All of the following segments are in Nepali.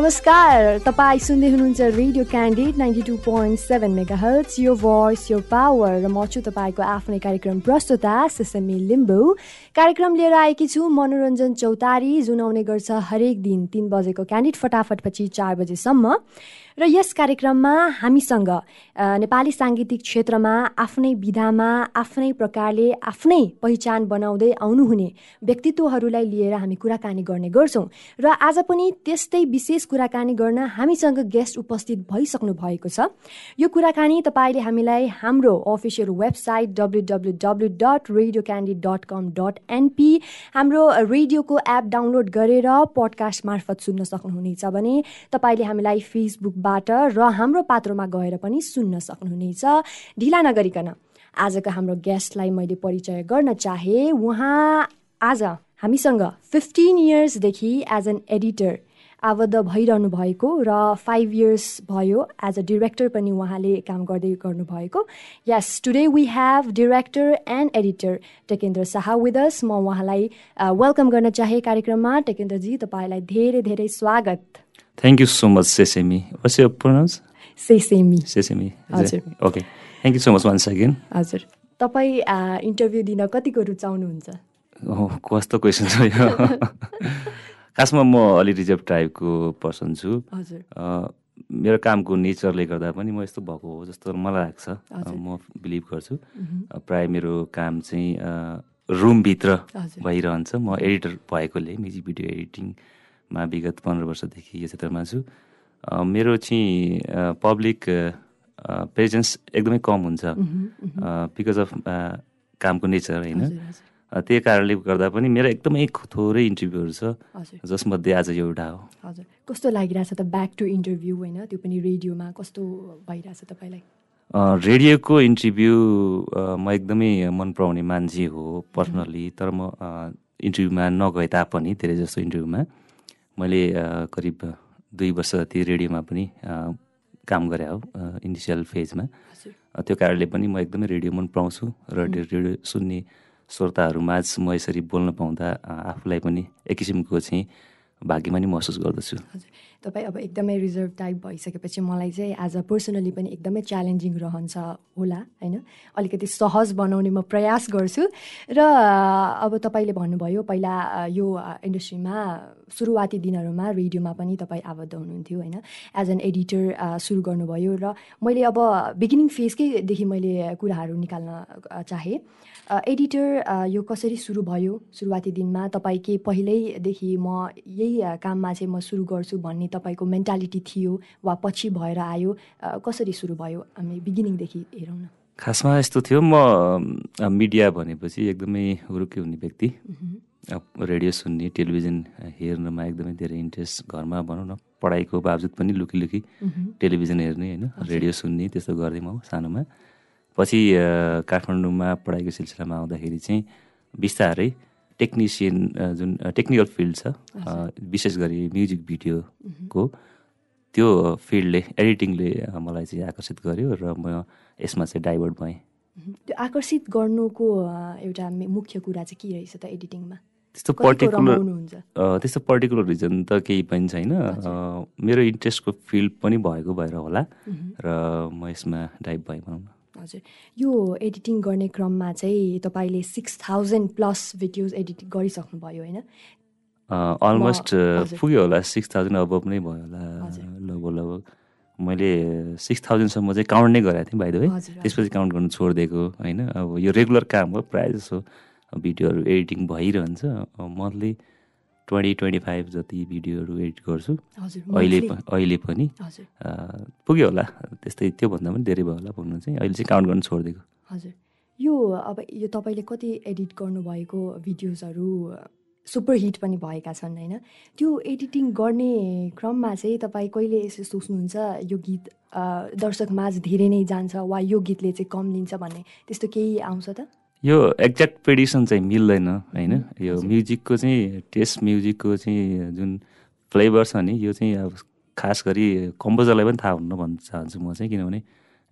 नमस्कार तपाईँ सुन्दै हुनुहुन्छ radio Candid ninety two point seven mega hertz यो भोइस यो पावर र म छु तपाईँको आफ्नै कार्यक्रम प्रस्तुता सिसमी लिम्बू। कार्यक्रम लिएर आएकी छु मनोरञ्जन चौतारी जुन आउने गर्छ हरेक दिन तिन बजेको क्यान्डिड फटाफटपछि चार बजेसम्म। र यस कार्यक्रममा हामीसँग नेपाली साङ्गीतिक क्षेत्रमा आफ्नै विधामा आफ्नै प्रकारले आफ्नै पहिचान बनाउँदै आउनुहुने व्यक्तित्वहरूलाई लिएर हामी कुराकानी गर्ने गर्छौँ। र आज पनि त्यस्तै विशेष कुराकानी गर्न हामीसँग गेस्ट उपस्थित भइसक्नु भएको छ। यो कुराकानी तपाईँले हामीलाई हाम्रो official website W W W dot radio candy dot com dot NP हाम्रो रेडियोको एप डाउनलोड गरेर पडकास्ट मार्फत सुन्न सक्नुहुनेछ भने तपाईँले हामीलाई फेसबुक बाट र हाम्रो पात्रोमा गएर पनि सुन्न सक्नुहुनेछ। ढिला नगरिकन आजको हाम्रो गेस्टलाई मैले परिचय गर्न चाहे उहाँ आज हामीसँग फिफ्टिन इयर्सदेखि एज एन एडिटर आबद्ध भइरहनु भएको र फाइभ इयर्स भयो एज अ डिरेक्टर पनि उहाँले काम गर्दै गर्नुभएको। यस today we have director and editor Tekendra Shah with us म उहाँलाई वेलकम गर्न चाहे कार्यक्रममा। टेकेन्द्रजी तपाईँलाई धेरै धेरै स्वागत। Thank you so much, Sesame. What's your pronounce? Sesame. Sesame. हजुर okay thank you so much once again हजुर तपाईँ इन्टरभ्यू दिन कतिको रुचाउनुहुन्छ? कस्तो क्वेसन छ यो? खासमा म अलि रिजर्भ टाइपको पर्सन छु। हजुर मेरो कामको नेचरले गर्दा पनि म यस्तो भएको हो जस्तो मलाई लाग्छ। म बिलिभ गर्छु। प्रायः मेरो काम चाहिँ रुमभित्र भइरहन्छ। म एडिटर भएकोले म्युजिक भिडियो एडिटिङ मा विगत पन्ध्र वर्षदेखि यो क्षेत्रमा छु। मेरो चाहिँ पब्लिक प्रेजेन्स एकदमै कम हुन्छ। बिकज अफ कामको नेचर होइन? त्यही कारणले गर्दा पनि मेरो एकदमै थोरै इन्टरभ्यूहरू छ। जसमध्ये आज एउटा हो। हजुर। कस्तो लागिरहेछ त ब्याक टु इन्टरभ्यू होइन? त्यो पनि रेडियोमा कस्तो भइरहेछ तपाईँलाई? रेडियोको इन्टरभ्यू म एकदमै मन पराउने मान्छे हो पर्सनल्ली तर म इन्टरभ्यूमा नगए तापनि धेरै जस्तो इन्टरभ्यूमा मैले करिब दुई वर्ष जति रेडियोमा पनि काम गरेँ हो इनिसियल फेजमा त्यो कारणले पनि म एकदमै रेडियो मन पराउँछु र रेडियो सुन्ने श्रोताहरूमाझ म यसरी बोल्न पाउँदा आफूलाई पनि एक किसिमको चाहिँ भाग्यमा नि महसुस गर्दछु। तपाईँ अब एकदमै रिजर्भ टाइप भइसकेपछि मलाई चाहिँ एज अ पर्सनली पनि एकदमै च्यालेन्जिङ रहन्छ होला होइन? अलिकति सहज बनाउने म प्रयास गर्छु। र अब तपाईँले भन्नुभयो पहिला यो इन्डस्ट्रीमा सुरुवाती दिनहरूमा रेडियोमा पनि तपाईँ आबद्ध हुनुहुन्थ्यो होइन? एज एन एडिटर सुरु गर्नुभयो र मैले अब बिगिनिङ फेजकैदेखि मैले कुराहरू निकाल्न चाहेँ। एडिटर यो कसरी सुरु भयो सुरुवाती दिनमा तपाईँ के पहिल्यैदेखि म यही काममा चाहिँ म सुरु गर्छु भन्ने तपाईँको मेन्टालिटी थियो वा पछि भएर आयो कसरी सुरु भयो? हामी बिगिनिङदेखि हेरौँ न। खासमा यस्तो थियो म मिडिया भनेपछि एकदमै रुके हुने व्यक्ति। रेडियो सुन्ने टेलिभिजन हेर्नमा एकदमै धेरै इन्ट्रेस्ट घरमा भनौँ न पढाइको बावजुद पनि लुकी लुकी टेलिभिजन हेर्ने होइन रेडियो सुन्ने त्यस्तो गर्दै म सानोमा। पछि काठमाडौँमा पढाइको सिलसिलामा आउँदाखेरि चाहिँ बिस्तारै टेक्निसियन जुन टेक्निकल फिल्ड छ विशेष गरी म्युजिक भिडियोको त्यो फिल्डले एडिटिङले मलाई चाहिँ आकर्षित गर्यो र म यसमा चाहिँ डाइभर्ट भएँ। त्यो आकर्षित गर्नुको एउटा मुख्य कुरा चाहिँ के रहेछ त एडिटिङमा? त्यस्तो पर्टिकुलर त्यस्तो पर्टिकुलर रिजन त केही पनि छैन। मेरो इन्ट्रेस्टको फिल्ड पनि भएको भएर होला र म यसमा डाइभ भएँ भनौँ न। हजुर। यो एडिटिङ गर्ने क्रममा चाहिँ तपाईँले six thousand plus videos edit गरिसक्नुभयो होइन? अलमोस्ट पुग्यो होला। सिक्स थाउजन्ड अब नै भयो होला लगभग लगभग। मैले सिक्स थाउजन्डसम्म चाहिँ काउन्ट नै गरेको थिएँ भाइ है त्यसपछि काउन्ट गर्नु छोडिदिएको होइन। अब यो रेगुलर काम हो प्रायः जसो भिडियोहरू एडिटिङ भइरहन्छ। मन्थली ट्वेन्टी ट्वेन्टी फाइभ जति भिडियोहरू एडिट गर्छु। अहिले अहिले पनि। पुग्यो होला। त्यस्तै त्योभन्दा पनि धेरै भयो होला पुग्नु चाहिँ। अहिले चाहिँ काउन्ट गर्नु छोडिदिएको। हजुर। यो अब यो तपाईँले कति एडिट गर्नुभएको भिडियोजहरू सुपर हिट पनि भएका छन् होइन? त्यो एडिटिङ गर्ने क्रममा चाहिँ तपाईँ कहिले यसो सोच्नुहुन्छ यो गीत दर्शक माझ धेरै नै जान्छ वा यो गीतले चाहिँ कम लिन्छ भन्ने? त्यस्तो केही आउँछ त? यो एक्ज्याक्ट प्रेडिसन चाहिँ मिल्दैन होइन? यो म्युजिकको चाहिँ टेस्ट म्युजिकको चाहिँ जुन फ्लेभर छ नि यो चाहिँ अब खास गरी कम्पोजरलाई पनि थाहा हुन्न भन्न चाहन्छु म चाहिँ किनभने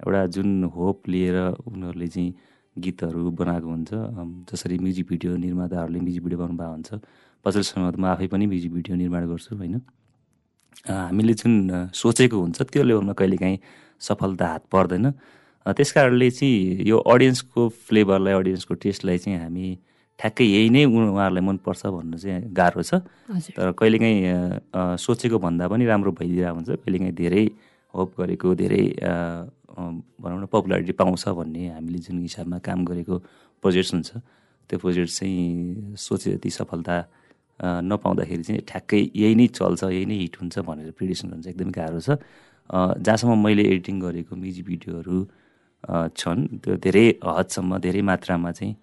एउटा जुन होप लिएर उनीहरूले चाहिँ गीतहरू बनाएको हुन्छ जसरी म्युजिक भिडियो निर्माताहरूले म्युजिक भिडियो बनाउनु भएको हुन्छ पछिल्लो समयमा म आफै पनि म्युजिक भिडियो निर्माण गर्छु होइन? हामीले जुन सोचेको हुन्छ त्यो लेभलमा कहिलेकाहीँ सफलता हात पर्दैन। त्यस कारणले चाहिँ यो अडियन्सको फ्लेभरलाई अडियन्सको टेस्टलाई चाहिँ हामी ठ्याक्कै यही नै उहाँहरूलाई मनपर्छ भन्नु चाहिँ गाह्रो छ। तर कहिलेकाहीँ सोचेको भन्दा पनि राम्रो भइदिरहेको हुन्छ। कहिलेकाहीँ धेरै होप गरेको धेरै भनौँ न पपुलारिटी पाउँछ भन्ने हामीले जुन हिसाबमा काम गरेको प्रोजेक्ट्स हुन्छ त्यो प्रोजेक्ट चाहिँ सोचे जति सफलता नपाउँदाखेरि चाहिँ ठ्याक्कै यही नै चल्छ यही नै हिट हुन्छ भनेर प्रिडिसन हुन्छ एकदमै गाह्रो छ। जहाँसम्म मैले एडिटिङ गरेको म्युजिक भिडियोहरू छन्। त्यो धेरै हदसम्म धेरै मात्रामा चाहिँ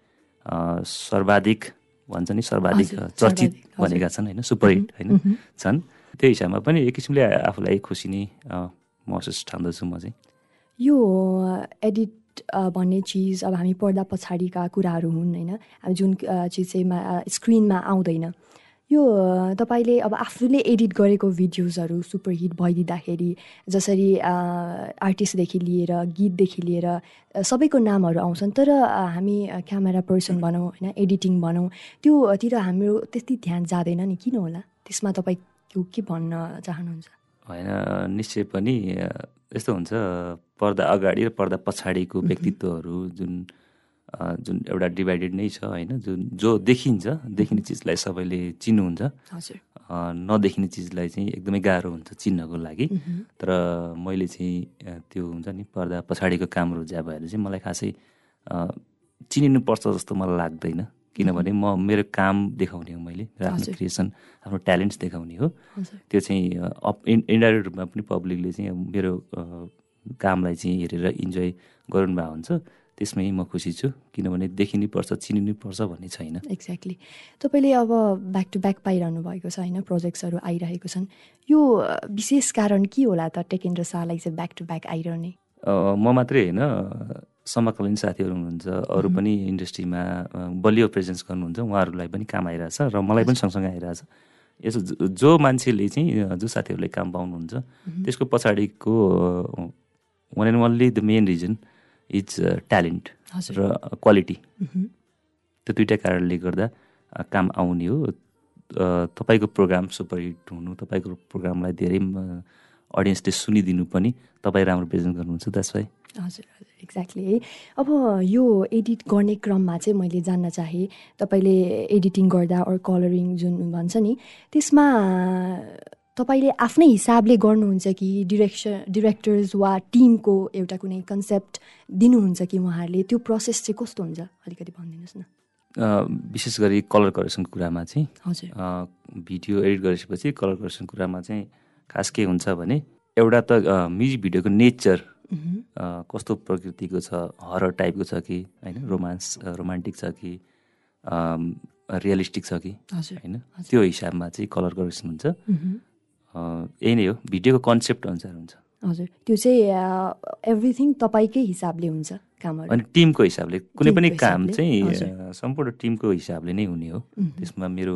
सर्वाधिक भन्छ नि सर्वाधिक चर्चित भनेका छन् होइन? सुपरहिट होइन? छन्। त्यो हिसाबमा पनि एक किसिमले आफूलाई खुसी नै महसुस ठान्दछु म चाहिँ। यो एडिट भन्ने चिज अब हामी पर्दा पछाडिका कुराहरू हुन् होइन? जुन चिज चाहिँ स्क्रिनमा आउँदैन। यो तपाईँले अब आफूले एडिट गरेको भिडियोजहरू सुपरहिट भइदिँदाखेरि जसरी आर्टिस्टदेखि लिएर गीतदेखि लिएर सबैको नामहरू आउँछन् तर हामी क्यामेरा पर्सन भनौँ होइन एडिटिङ भनौँ त्योतिर हाम्रो त्यति ध्यान जाँदैन नि किन होला? त्यसमा तपाईँ के भन्न चाहनुहुन्छ? होइन निश्चय पनि यस्तो हुन्छ पर्दा अगाडि र पर्दा पछाडिको व्यक्तित्वहरू जुन जुन एउटा डिभाइडेड नै छ होइन? जुन जो देखिन्छ देखिने चिजलाई सबैले चिन्नुहुन्छ। नदेखिने चिजलाई चाहिँ एकदमै गाह्रो हुन्छ चिन्नको लागि। तर मैले चाहिँ त्यो हुन्छ नि पर्दा पछाडिको काम रोज्या भएर चाहिँ मलाई खासै चिनिनुपर्छ जस्तो मलाई लाग्दैन। किनभने म मेरो काम देखाउने हो मैले आफ्नो क्रिएसन आफ्नो ट्यालेन्ट्स देखाउने हो। त्यो चाहिँ अप इन्डाइरेक्ट रूपमा पनि पब्लिकले चाहिँ मेरो कामलाई चाहिँ हेरेर इन्जोय गराउनु भएको हुन्छ। त्यसमै म खुसी छु किनभने देखिनै पर्छ चिनिनै पर्छ भन्ने छैन। एक्ज्याक्टली तपाईँले अब ब्याक टु ब्याक पाइरहनु भएको छ होइन? प्रोजेक्ट्सहरू आइरहेको छन्। यो विशेष कारण के होला त टेकेन्द्र शाहलाई चाहिँ ब्याक टु ब्याक आइरहने? म मात्रै होइन। समकालीन साथीहरू हुनुहुन्छ अरू पनि इन्डस्ट्रीमा बलियो प्रेजेन्स गर्नुहुन्छ उहाँहरूलाई पनि काम आइरहेछ र मलाई पनि सँगसँगै आइरहेछ। यसो जो मान्छेले चाहिँ जो साथीहरूले काम पाउनुहुन्छ त्यसको पछाडिको one and only the main reason is talent र क्वालिटी। त्यो दुइटा कारणले गर्दा काम आउने हो। तपाईँको प्रोग्राम सुपरहिट हुनु तपाईँको प्रोग्रामलाई धेरै अडियन्सले सुनिदिनु पनि तपाईँ राम्रो प्रेजेन्ट गर्नुहुन्छ द्याट्स वाइ हजुर हजुर एक्ज्याक्टली है। अब यो एडिट गर्ने क्रममा चाहिँ मैले जान्न चाहेँ तपाईँले एडिटिङ गर्दा अरू कलरिङ जुन भन्छ नि त्यसमा तपाईँले आफ्नै हिसाबले गर्नुहुन्छ कि डिरेक्सन डिरेक्टर्स वा टिमको एउटा कुनै कन्सेप्ट दिनुहुन्छ कि उहाँहरूले? त्यो प्रोसेस चाहिँ कस्तो हुन्छ? अलिकति भनिदिनुहोस् न। विशेष गरी कलर करेक्सनको कुरामा चाहिँ हजुर। भिडियो एडिट गरेपछि कलर करेक्सन कुरामा चाहिँ खास के हुन्छ भने एउटा त म्युजिक भिडियोको नेचर कस्तो प्रकृतिको छ हरर टाइपको छ कि होइन रोमान्स रोमान्टिक छ कि रियलिस्टिक छ कि होइन? त्यो हिसाबमा चाहिँ कलर करेक्सन हुन्छ। यही नै हो। भिडियोको कन्सेप्ट अनुसार हुन्छ। हजुर। त्यो चाहिँ एभ्रिथिङ तपाईँकै हिसाबले हुन्छ कामहरू। अनि टिमको हिसाबले। कुनै पनि काम चाहिँ सम्पूर्ण टिमको हिसाबले नै हुने हो। त्यसमा मेरो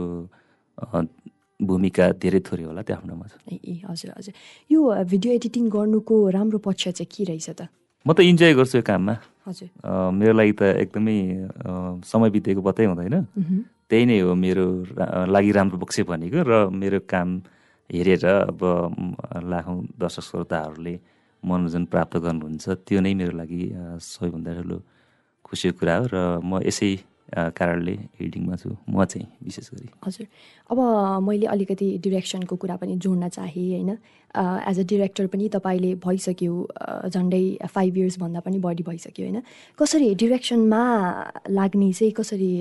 भूमिका धेरै थोरै होला त्यो आफ्नोमा छ। ए हजुर हजुर। यो भिडियो एडिटिङ गर्नुको राम्रो पक्ष चाहिँ के रहेछ त? म त इन्जोय गर्छु यो काममा। हजुर। मेरो लागि त एकदमै समय बितेको पत्तै हुँदैन। त्यही नै हो मेरो लागि राम्रो पक्ष भनेको र मेरो काम हेरेर अब लाखौँ दर्शक श्रोताहरूले मनोरञ्जन प्राप्त गर्नुहुन्छ। त्यो नै मेरो लागि सबैभन्दा ठुलो खुसीको कुरा हो र म यसै कारणले एडिटिङमा छु। म चाहिँ विशेष गरी। हजुर। अब मैले अलिकति डिरेक्सनको कुरा पनि जोड्न चाहेँ होइन? एज अ डिरेक्टर पनि तपाईँले भइसक्यो झन्डै फाइभ इयर्सभन्दा पनि बढी भइसक्यो होइन? कसरी डिरेक्सनमा लाग्ने चाहिँ कसरी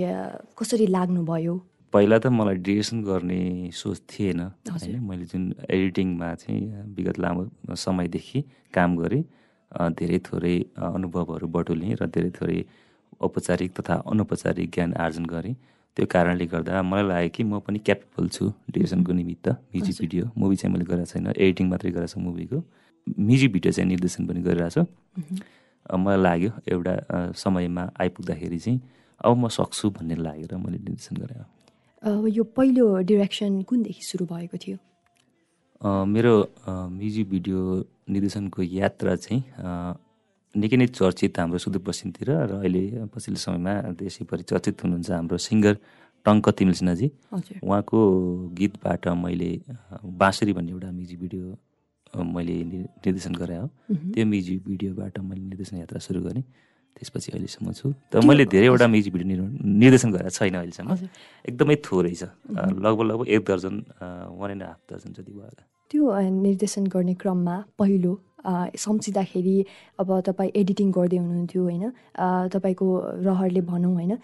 कसरी लाग्नुभयो? पहिला त मलाई डिरेक्सन गर्ने सोच थिएन होइन। मैले जुन एडिटिङमा चाहिँ विगत लामो समयदेखि काम गरेँ धेरै थोरै अनुभवहरू बटुलेँ र धेरै थोरै औपचारिक तथा अनौपचारिक ज्ञान आर्जन गरेँ। त्यो कारणले गर्दा मलाई लाग्यो कि म पनि क्यापेबल छु डिरेक्सनको निमित्त। म्युजिक भिडियो मुभी चाहिँ मैले गरेको छैन एडिटिङ मात्रै गरेको छु मुभीको। म्युजिक भिडियो चाहिँ निर्देशन पनि गरिरहेको छु। मलाई लाग्यो एउटा समयमा आइपुग्दाखेरि चाहिँ अब म सक्छु भन्ने लागेर मैले निर्देशन गरेँ यो पहिलो डिरेक्सन कुनदेखि सुरु भएको थियो? मेरो म्युजिक भिडियो निर्देशनको यात्रा चाहिँ निकै नै चर्चित हाम्रो सुदूरपश्चिमतिर र अहिले पछिल्लो समयमा देशैभरि चर्चित हुनुहुन्छ हाम्रो सिङ्गर टङ्क तिमिल सिन्हाजी उहाँको गीतबाट मैले बाँसुरी भन्ने एउटा म्युजिक भिडियो मैले निर्देशन गराएँ हो त्यो म्युजिक भिडियोबाट मैले निर्देशन यात्रा सुरु गरेँ। त्यसपछि अहिलेसम्म छु। तर मैले धेरैवटा म्युजिक भिडियो निर्- निर्देशन गरेको छैन अहिलेसम्म। एकदमै थोरै छ। लगभग लगभग एक दर्जन वान एन्ड हाफ दर्जन जति भयो होला। त्यो निर्देशन गर्ने क्रममा पहिलो सम्झिँदाखेरि अब तपाईँ एडिटिङ गर्दै हुनुहुन्थ्यो होइन? तपाईँको रहरले भनौँ होइन?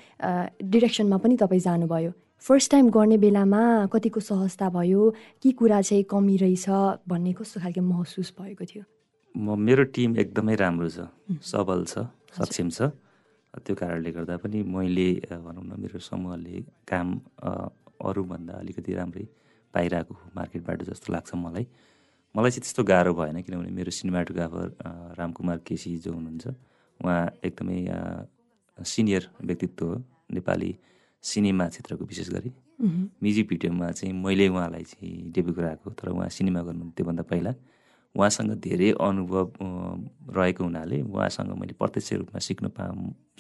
डिरेक्सनमा पनि तपाईँ जानुभयो। फर्स्ट टाइम गर्ने बेलामा कतिको सहजता भयो? के कुरा चाहिँ कमी रहेछ? भन्ने कस्तो खालको महसुस भएको थियो? म मेरो टिम एकदमै राम्रो छ। सबल छ। सक्षम छ। त्यो कारणले गर्दा पनि मैले भनौँ न मेरो समूहले काम अरूभन्दा अलिकति राम्रै पाइरहेको हो मार्केटबाट जस्तो लाग्छ मलाई। मलाई चाहिँ त्यस्तो गाह्रो भएन किनभने मेरो सिनेमाटोग्राफर रामकुमार केसी जो हुनुहुन्छ उहाँ एकदमै सिनियर व्यक्तित्व हो। नेपाली सिनेमा क्षेत्रको विशेष गरी। म्युजिक भिडियोमा चाहिँ मैले उहाँलाई चाहिँ डेब्यु गराएको तर उहाँ सिनेमा गर्नु त्योभन्दा पहिला। उहाँसँग धेरै अनुभव रहेको हुनाले उहाँसँग मैले प्रत्यक्ष रूपमा सिक्न पा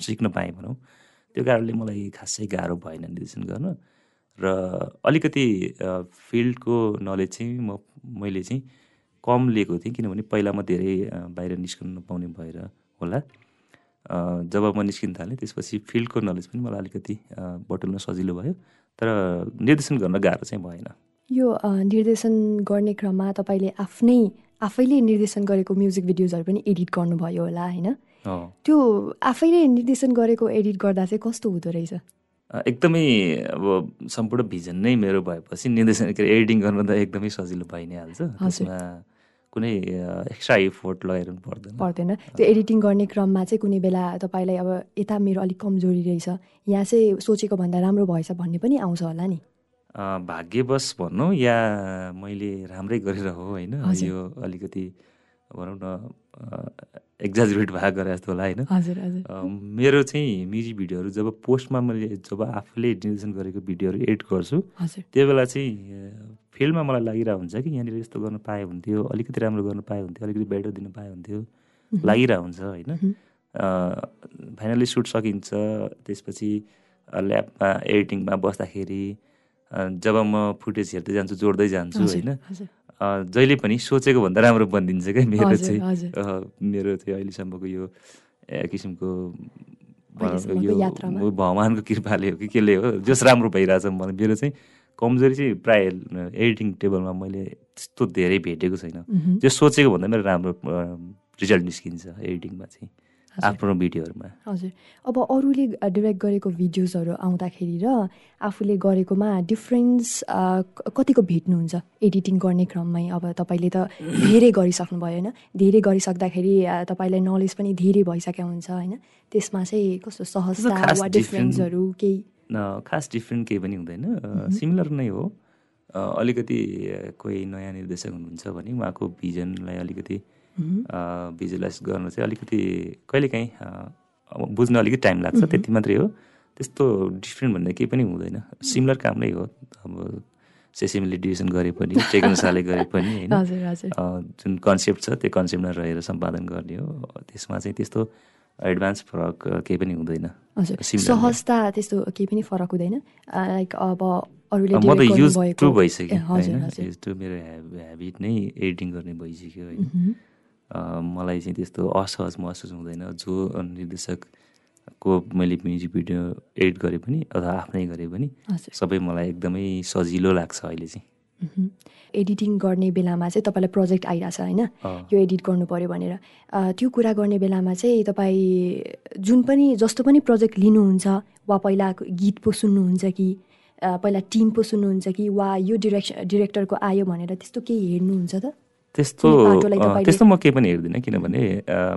सिक्न पाएँ भनौँ। त्यो कारणले मलाई खासै गाह्रो भएन निर्देशन गर्न र अलिकति फिल्डको नलेज चाहिँ म मैले चाहिँ कम लिएको थिएँ किनभने पहिला म धेरै बाहिर निस्कन नपाउने भएर होला। जब म निस्किन थालेँ त्यसपछि फिल्डको नलेज पनि मलाई अलिकति बटुल्न सजिलो भयो। तर निर्देशन गर्न गाह्रो चाहिँ भएन। यो निर्देशन गर्ने क्रममा तपाईँले आफ्नै आफैले निर्देशन गरेको म्युजिक भिडियोजहरू पनि एडिट गर्नुभयो होला होइन। त्यो आफैले निर्देशन गरेको एडिट गर्दा चाहिँ कस्तो हुँदो रहेछ? एकदमै अब सम्पूर्ण भिजन नै मेरो भएपछि निर्देशन के अरे एडिटिङ गर्न त एकदमै सजिलो भइ नै हाल्छ त्यसमा कुनै एक्स्ट्रा इफोर्ट लगाइरहनु पर्दैन। पर्दैन। त्यो एडिटिङ गर्ने क्रममा चाहिँ कुनै बेला तपाईँलाई अब यता मेरो अलिक कमजोरी रहेछ यहाँ चाहिँ सोचेको भन्दा राम्रो भएछ भन्ने पनि आउँछ होला नि? भाग्यवश भनौँ या मैले राम्रै गरेर हो होइन। यो अलिकति भनौँ न एक्जाजुरेट भएको गरे जस्तो होला होइन? मेरो चाहिँ म्युजिक भिडियोहरू जब पोस्टमा मैले जब आफूले निर्देशन गरेको भिडियोहरू एडिट गर्छु त्यो बेला चाहिँ फिल्डमा मलाई लागिरहेको हुन्छ कि यहाँनिर यस्तो गर्न पाए हुन्थ्यो अलिकति राम्रो गर्न पाए हुन्थ्यो अलिकति बेटर दिन पाए हुन्थ्यो लागिरहेको हुन्छ होइन? फाइनली सुट सकिन्छ त्यसपछि ल्याबमा एडिटिङमा बस्दाखेरि जब म फुटेज हेर्दै जान्छु जोड्दै जान्छु होइन? जहिले पनि सोचेको भन्दा राम्रो बनिदिन्छ क्या मेरो चाहिँ। मेरो चाहिँ अहिलेसम्मको यो किसिमको यो भगवान्को कृपाले हो कि केले हो? जस राम्रो भइरहेछ मलाई। मेरो चाहिँ कमजोरी चाहिँ प्राय एडिटिङ टेबलमा मैले त्यस्तो धेरै भेटेको छैन। जो सोचेको भन्दा मेरो राम्रो रिजल्ट निस्किन्छ एडिटिङमा चाहिँ। आफ्नो भिडियोहरूमा। हजुर। अब अरूले डिरेक्ट गरेको भिडियोजहरू आउँदाखेरि र आफूले गरेकोमा डिफ्रेन्स कतिको भेट्नुहुन्छ एडिटिङ गर्ने क्रममै? अब तपाईँले त धेरै गरिसक्नुभयो होइन? धेरै गरिसक्दाखेरि तपाईँलाई नलेज पनि धेरै भइसकेको हुन्छ होइन? त्यसमा चाहिँ कस्तो सहजता वा डिफ्रेन्सहरू केही? न, खास डिफ्रेन्ट केही पनि हुँदैन। सिमिलर नै हो। अलिकति कोही नयाँ निर्देशक हुनुहुन्छ भने उहाँको भिजनलाई अलिकति भिजुलाइज गर्न चाहिँ अलिकति कहिलेकाहीँ बुझ्न अलिकति टाइम लाग्छ त्यति मात्रै हो। त्यस्तो डिफ्रेन्ट भन्ने केही पनि हुँदैन। सिमिलर काम नै हो। अब सेसिमले डिभिजन गरे पनि टेक्नोसाले गरे पनि होइन? जुन कन्सेप्ट छ त्यो कन्सेप्टमा रहेर सम्पादन गर्ने हो। त्यसमा चाहिँ त्यस्तो एडभान्स फरक केही पनि हुँदैन। सहजता त्यस्तो केही पनि फरक हुँदैन। लाइक अब म त युज टु भइसक्यो होइन? टु मेरो ह्याबिट नै एडिटिङ गर्ने भइसक्यो होइन? अ, मलाई चाहिँ त्यस्तो असहज महसुस हुँदैन। जो निर्देशकको मैले म्युजिक भिडियो एडिट गरे पनि अथवा आफ्नै गरे पनि सबै मलाई एकदमै सजिलो लाग्छ अहिले चाहिँ। एडिटिङ गर्ने बेलामा चाहिँ तपाईँलाई प्रोजेक्ट आइरहेछ होइन। यो एडिट गर्नु पऱ्यो भनेर। त्यो कुरा गर्ने बेलामा चाहिँ तपाईँ जुन पनि जस्तो पनि प्रोजेक्ट लिनुहुन्छ वा पहिला गीत पो सुन्नुहुन्छ कि पहिला टिम पो सुन्नुहुन्छ कि वा यो डिरेक्सन डिरेक्टरको आयो भनेर त्यस्तो केही हेर्नुहुन्छ त? त्यस्तो त्यस्तो म केही पनि हेर्दिनँ किनभने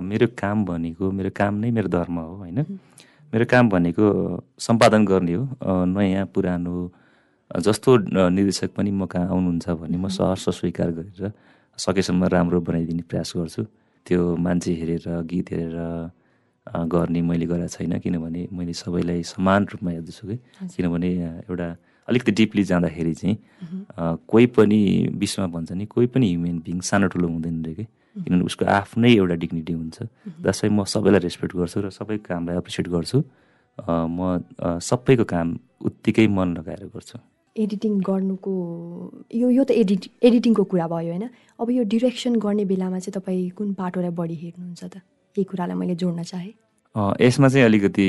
मेरो काम भनेको मेरो काम नै मेरो धर्म हो होइन? मेरो काम भनेको सम्पादन गर्ने हो। नयाँ पुरानो जस्तो निर्देशक पनि म कहाँ आउनुहुन्छ भने म सहर्ष स्वीकार गरेर सकेसम्म राम्रो बनाइदिने प्रयास गर्छु। त्यो मान्छे हेरेर गीत हेरेर गर्ने मैले गरेको छैन किनभने मैले सबैलाई समान रूपमा हेर्दछु कि किनभने एउटा अलिकति डिपली जाँदाखेरि चाहिँ कोही पनि विश्वमा भन्छ नि कोही पनि ह्युमन बिङ सानो ठुलो हुँदैन रे कि। किनभने उसको आफ्नै एउटा डिग्निटी हुन्छ। जसलाई म सबैलाई रेस्पेक्ट गर्छु र सबै कामलाई एप्रिसिएट गर्छु। म सबैको काम उत्तिकै मन लगाएर गर्छु। एडिटिङ गर्नुको यो यो त एडिट एडिटिङको कुरा भयो होइन। अब यो डिरेक्सन गर्ने बेलामा चाहिँ तपाईँ कुन पाटोलाई बढी हेर्नुहुन्छ त? यही कुरालाई मैले जोड्न चाहेँ। यसमा चाहिँ अलिकति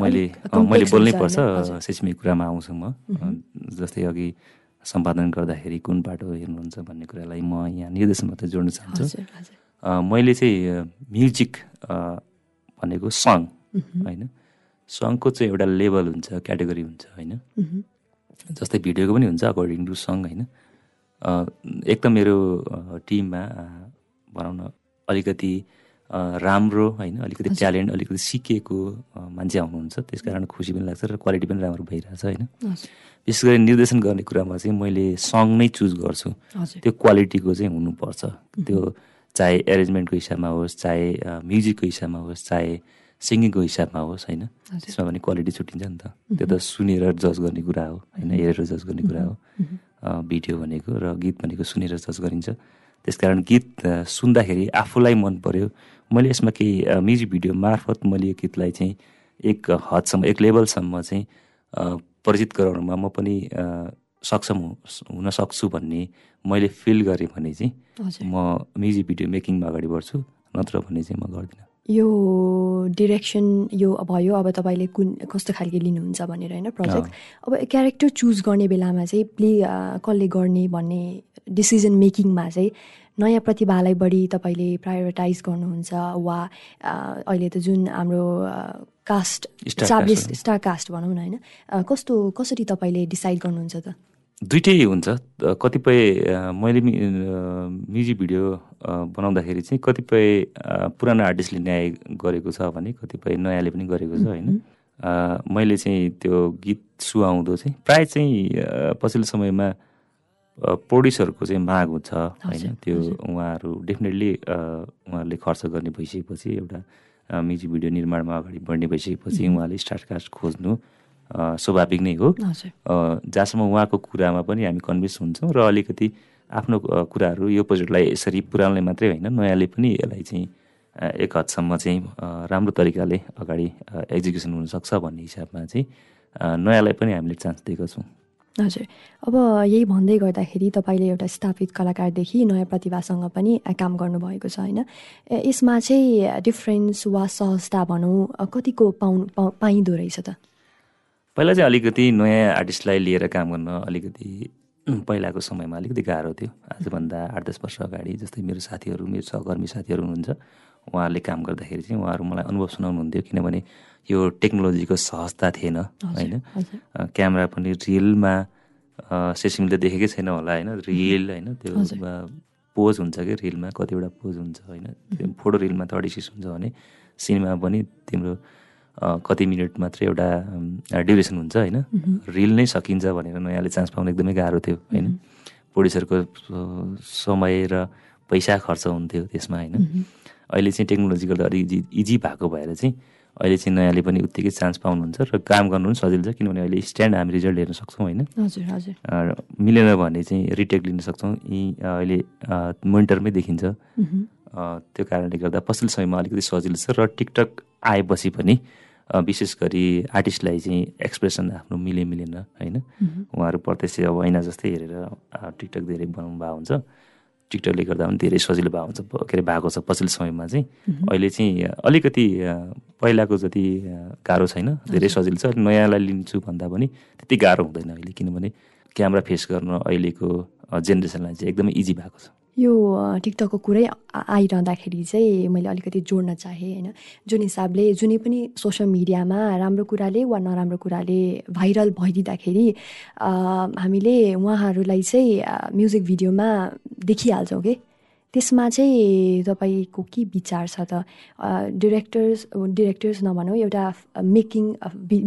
मैले मैले बोल्नै पर्छ शैक्षिक कुरामा आउँछु म। जस्तै अघि सम्पादन गर्दाखेरि कुन बाटो हेर्नुहुन्छ भन्ने कुरालाई म यहाँ निर्देशन मात्रै जोड्न चाहन्छु। मैले चाहिँ म्युजिक भनेको सङ होइन? सङको चाहिँ एउटा लेभल हुन्छ क्याटेगोरी हुन्छ होइन? जस्तै भिडियोको पनि हुन्छ अकर्डिङ टु सङ होइन? एक त मेरो टिममा भनौँ न अलिकति राम्रो होइन? अलिकति ट्यालेन्ट अलिकति सिकेको मान्छे आउनुहुन्छ। त्यस कारण खुसी पनि लाग्छ र क्वालिटी पनि राम्रो भइरहेछ होइन? विशेष गरी निर्देशन गर्ने कुरामा चाहिँ मैले सङ नै चुज गर्छु। त्यो क्वालिटीको चाहिँ हुनुपर्छ। त्यो चाहे एरेन्जमेन्टको हिसाबमा होस् चाहे म्युजिकको हिसाबमा होस् चाहे सिङ्गिङको हिसाबमा होस् होइन? त्यसमा पनि क्वालिटी छुट्टिन्छ नि त। त्यो त सुनेर जज गर्ने कुरा हो होइन? हेरेर जज गर्ने कुरा हो। भिडियो भनेको र गीत भनेको सुनेर जज गरिन्छ। त्यसकारण गीत सुन्दाखेरि आफूलाई मन पर्यो। मैले यसमा केही म्युजिक भिडियो मार्फत मैले यो गीतलाई चाहिँ एक हदसम्म एक लेभलसम्म चाहिँ परिचित गराउनुमा म पनि सक्षम हुन सक्छु भन्ने मैले फिल गरेँ भने चाहिँ म म्युजिक भिडियो मेकिङमा अगाडि बढ्छु नत्र भने चाहिँ म गर्दिनँ। यो डिरेक्सन यो भयो अब तपाईँले कुन कस्तो खालके लिनुहुन्छ भनेर होइन प्रोजेक्ट अब क्यारेक्टर चुज गर्ने बेलामा चाहिँ प्ले कसले गर्ने भन्ने डिसिजन मेकिङमा चाहिँ नयाँ प्रतिभालाई बढी तपाईँले प्रायोरिटाइज गर्नुहुन्छ वा अहिले त जुन हाम्रो कास्ट इस्टाब्लिस स्टार कास्ट भनौँ न होइन कस्तो कसरी तपाईँले डिसाइड गर्नुहुन्छ त? दुइटै हुन्छ। कतिपय मैले म्युजिक भिडियो बनाउँदाखेरि चाहिँ कतिपय पुरानो आर्टिस्टले न्याय गरेको छ भने कतिपय नयाँले पनि गरेको छ होइन। मैले चाहिँ त्यो गीत सुहाउँदो चाहिँ प्रायः चाहिँ पछिल्लो समयमा प्रड्युसरको चाहिँ माग हुन्छ होइन? त्यो उहाँहरू डेफिनेटली उहाँहरूले खर्च गर्ने भइसकेपछि एउटा म्युजिक भिडियो निर्माणमा अगाडि बढ्ने भइसकेपछि उहाँले स्टारकास्ट खोज्नु स्वाभाविक नै हो। जहाँसम्म उहाँको कुरामा पनि हामी कन्भिन्स हुन्छौँ र अलिकति आफ्नो कुराहरू यो प्रोजेक्टलाई यसरी पुऱ्याउनलाई मात्रै होइन नयाँले पनि यसलाई चाहिँ एक हदसम्म चाहिँ राम्रो तरिकाले अगाडि एक्जिक्युसन हुनसक्छ भन्ने हिसाबमा चाहिँ नयाँलाई पनि हामीले चान्स दिएको छौँ। हजुर। अब यही भन्दै गर्दाखेरि तपाईँले एउटा स्थापित कलाकारदेखि नयाँ प्रतिभासँग पनि काम गर्नुभएको छ होइन? यसमा चाहिँ डिफ्रेन्स वा सहजता भनौँ कतिको पाउ पाइँदो रहेछ त? पहिला चाहिँ अलिकति नयाँ आर्टिस्टलाई लिएर काम गर्न अलिकति पहिलाको समयमा अलिकति गाह्रो थियो। आजभन्दा आठ दस वर्ष अगाडि जस्तै मेरो साथीहरू मेरो सहकर्मी साथीहरू हुनुहुन्छ। उहाँहरूले काम गर्दाखेरि चाहिँ उहाँहरू मलाई अनुभव सुनाउनुहुन्थ्यो किनभने यो टेक्नोलोजीको सहजता थिएन होइन? क्यामेरा पनि रियलमा सेसिमले देखेकै छैन होला होइन? रियल होइन? त्यो पोज हुन्छ कि रिलमा कतिवटा पोज हुन्छ होइन? त्यो फोटो रिलमा थर्टी सिक्स हुन्छ भने सिनेमा पनि तिम्रो कति मिनट मात्रै एउटा ड्युरेसन हुन्छ होइन? रिल नै सकिन्छ भनेर नयाँले चान्स पाउनु एकदमै गाह्रो थियो होइन? प्रड्युसरको समय र पैसा खर्च हुन्थ्यो त्यसमा होइन? अहिले चाहिँ टेक्नोलोजी गर्दा अलिक इजी इजी भएको भएर चाहिँ अहिले चाहिँ नयाँले पनि उत्तिकै चान्स पाउनुहुन्छ र काम गर्नु पनि सजिलो छ किनभने अहिले स्ट्यान्ड हामी रिजल्ट हेर्न सक्छौँ होइन। मिलेन भने चाहिँ रिटेक लिन सक्छौँ। यी अहिले मोनिटरमै देखिन्छ। त्यो कारणले गर्दा पछिल्लो समयमा अलिकति सजिलो छ र टिकटक आएपछि पनि विशेष गरी आर्टिस्टलाई चाहिँ एक्सप्रेसन आफ्नो मिले मिलेन होइन। उहाँहरू प्रत्यक्ष अब ऐना जस्तै हेरेर टिकटक धेरै बनाउनु भएको हुन्छ। टिकटकले गर्दा पनि धेरै सजिलो भएको हुन्छ के अरे भएको छ पछिल्लो समयमा चाहिँ। अहिले चाहिँ अलिकति पहिलाको जति गाह्रो छैन धेरै सजिलो छ। नयाँलाई लिन्छु भन्दा पनि त्यति गाह्रो हुँदैन अहिले किनभने क्यामेरा फेस गर्न अहिलेको जेनेरेसनलाई चाहिँ एकदमै इजी भएको छ। यो टिकटकको कुरै आइरहँदाखेरि चाहिँ मैले अलिकति जोड्न चाहेँ होइन। जुन हिसाबले जुनै पनि सोसियल मिडियामा राम्रो कुराले वा नराम्रो कुराले भाइरल भइदिँदाखेरि हामीले उहाँहरूलाई चाहिँ म्युजिक भिडियोमा देखिहाल्छौँ कि? त्यसमा चाहिँ तपाईँको के विचार छ त? डिरेक्टर्स डिरेक्टर्स नभनौँ एउटा मेकिङ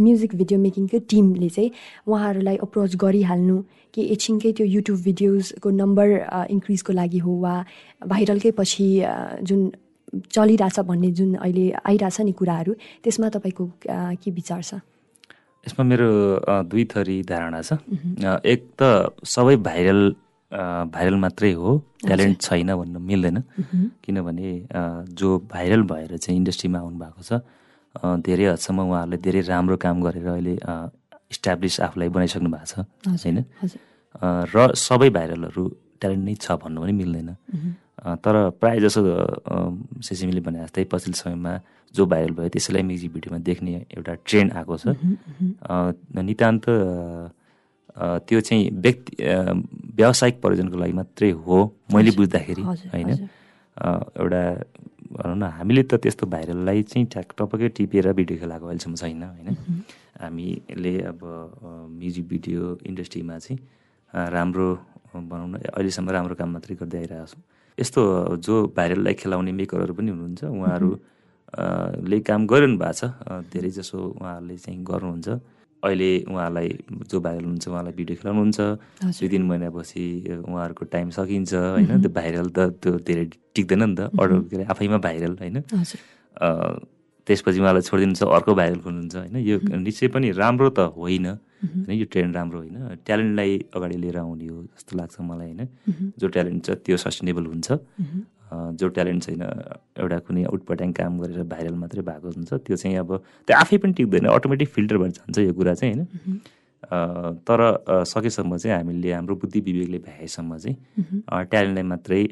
म्युजिक भिडियो मेकिङकै टिमले चाहिँ उहाँहरूलाई अप्रोच गरिहाल्नु कि एकछिनकै त्यो युट्युब भिडियोजको नम्बर इन्क्रिजको लागि हो वा भाइरलकै पछि जुन चलिरहेछ भन्ने जुन अहिले आइरहेछ नि कुराहरू त्यसमा तपाईँको के विचार छ? यसमा मेरो दुई थरी धारणा छ। एक त सबै भाइरल भाइरल मात्रै हो। ट्यालेन्ट छैन भन्न मिल्दैन। किनभने जो भाइरल भएर चाहिँ इन्डस्ट्रीमा आउनु भएको छ धेरै हदसम्म उहाँहरूले धेरै राम्रो काम गरेर अहिले इस्टाब्लिस आफूलाई बनाइसक्नु भएको छ होइन? र सबै भाइरलहरू ट्यालेन्ट नै छ भन्नु पनि मिल्दैन। तर प्रायः जसो सिसिमीले भने जस्तै पछिल्लो समयमा जो भाइरल भयो त्यसैलाई म्युजिक भिडियोमा देख्ने एउटा ट्रेन्ड आएको छ। नितान्त त्यो चाहिँ व्यक्ति व्यावसायिक प्रयोजनको लागि मात्रै हो मैले बुझ्दाखेरि होइन? एउटा भनौँ न हामीले त त्यस्तो भाइरललाई चाहिँ ठ्याक टपक्कै टिपेर भिडियो खेलाएको अहिलेसम्म छैन होइन? हामीले अब म्युजिक भिडियो इन्डस्ट्रीमा चाहिँ राम्रो भनौँ न अहिलेसम्म राम्रो काम मात्रै गर्दै आइरहेको छौँ। यस्तो जो भाइरललाई खेलाउने मेकरहरू पनि हुनुहुन्छ उहाँहरू ले काम गरिरहनु भएको छ। धेरै जसो उहाँहरूले चाहिँ गर्नुहुन्छ। अहिले उहाँलाई जो भाइरल हुन्छ उहाँलाई भिडियो खेलाउनुहुन्छ। दुई तिन महिनापछि उहाँहरूको टाइम सकिन्छ होइन? त्यो भाइरल त त्यो धेरै टिक्दैन नि त। अर्डर के अरे आफैमा भाइरल होइन? त्यसपछि उहाँलाई छोडिदिनुहुन्छ अर्को भाइरल खोल्नुहुन्छ होइन? यो निश्चय पनि राम्रो त होइन होइन? यो ट्रेन्ड राम्रो होइन। ट्यालेन्टलाई अगाडि लिएर आउने हो जस्तो लाग्छ मलाई होइन? जो ट्यालेन्ट छ त्यो सस्टेनेबल हुन्छ। जो ट्यालेन्ट छैन एउटा कुनै उटपट्याङ काम गरेर भाइरल मात्रै भएको हुन्छ त्यो चाहिँ अब त्यो आफै पनि टिक्दैन अटोमेटिक फिल्टर भएर जान्छ यो कुरा चाहिँ होइन? तर सकेसम्म चाहिँ हामीले हाम्रो बुद्धि विवेकले भ्याएसम्म चाहिँ ट्यालेन्टलाई मात्रै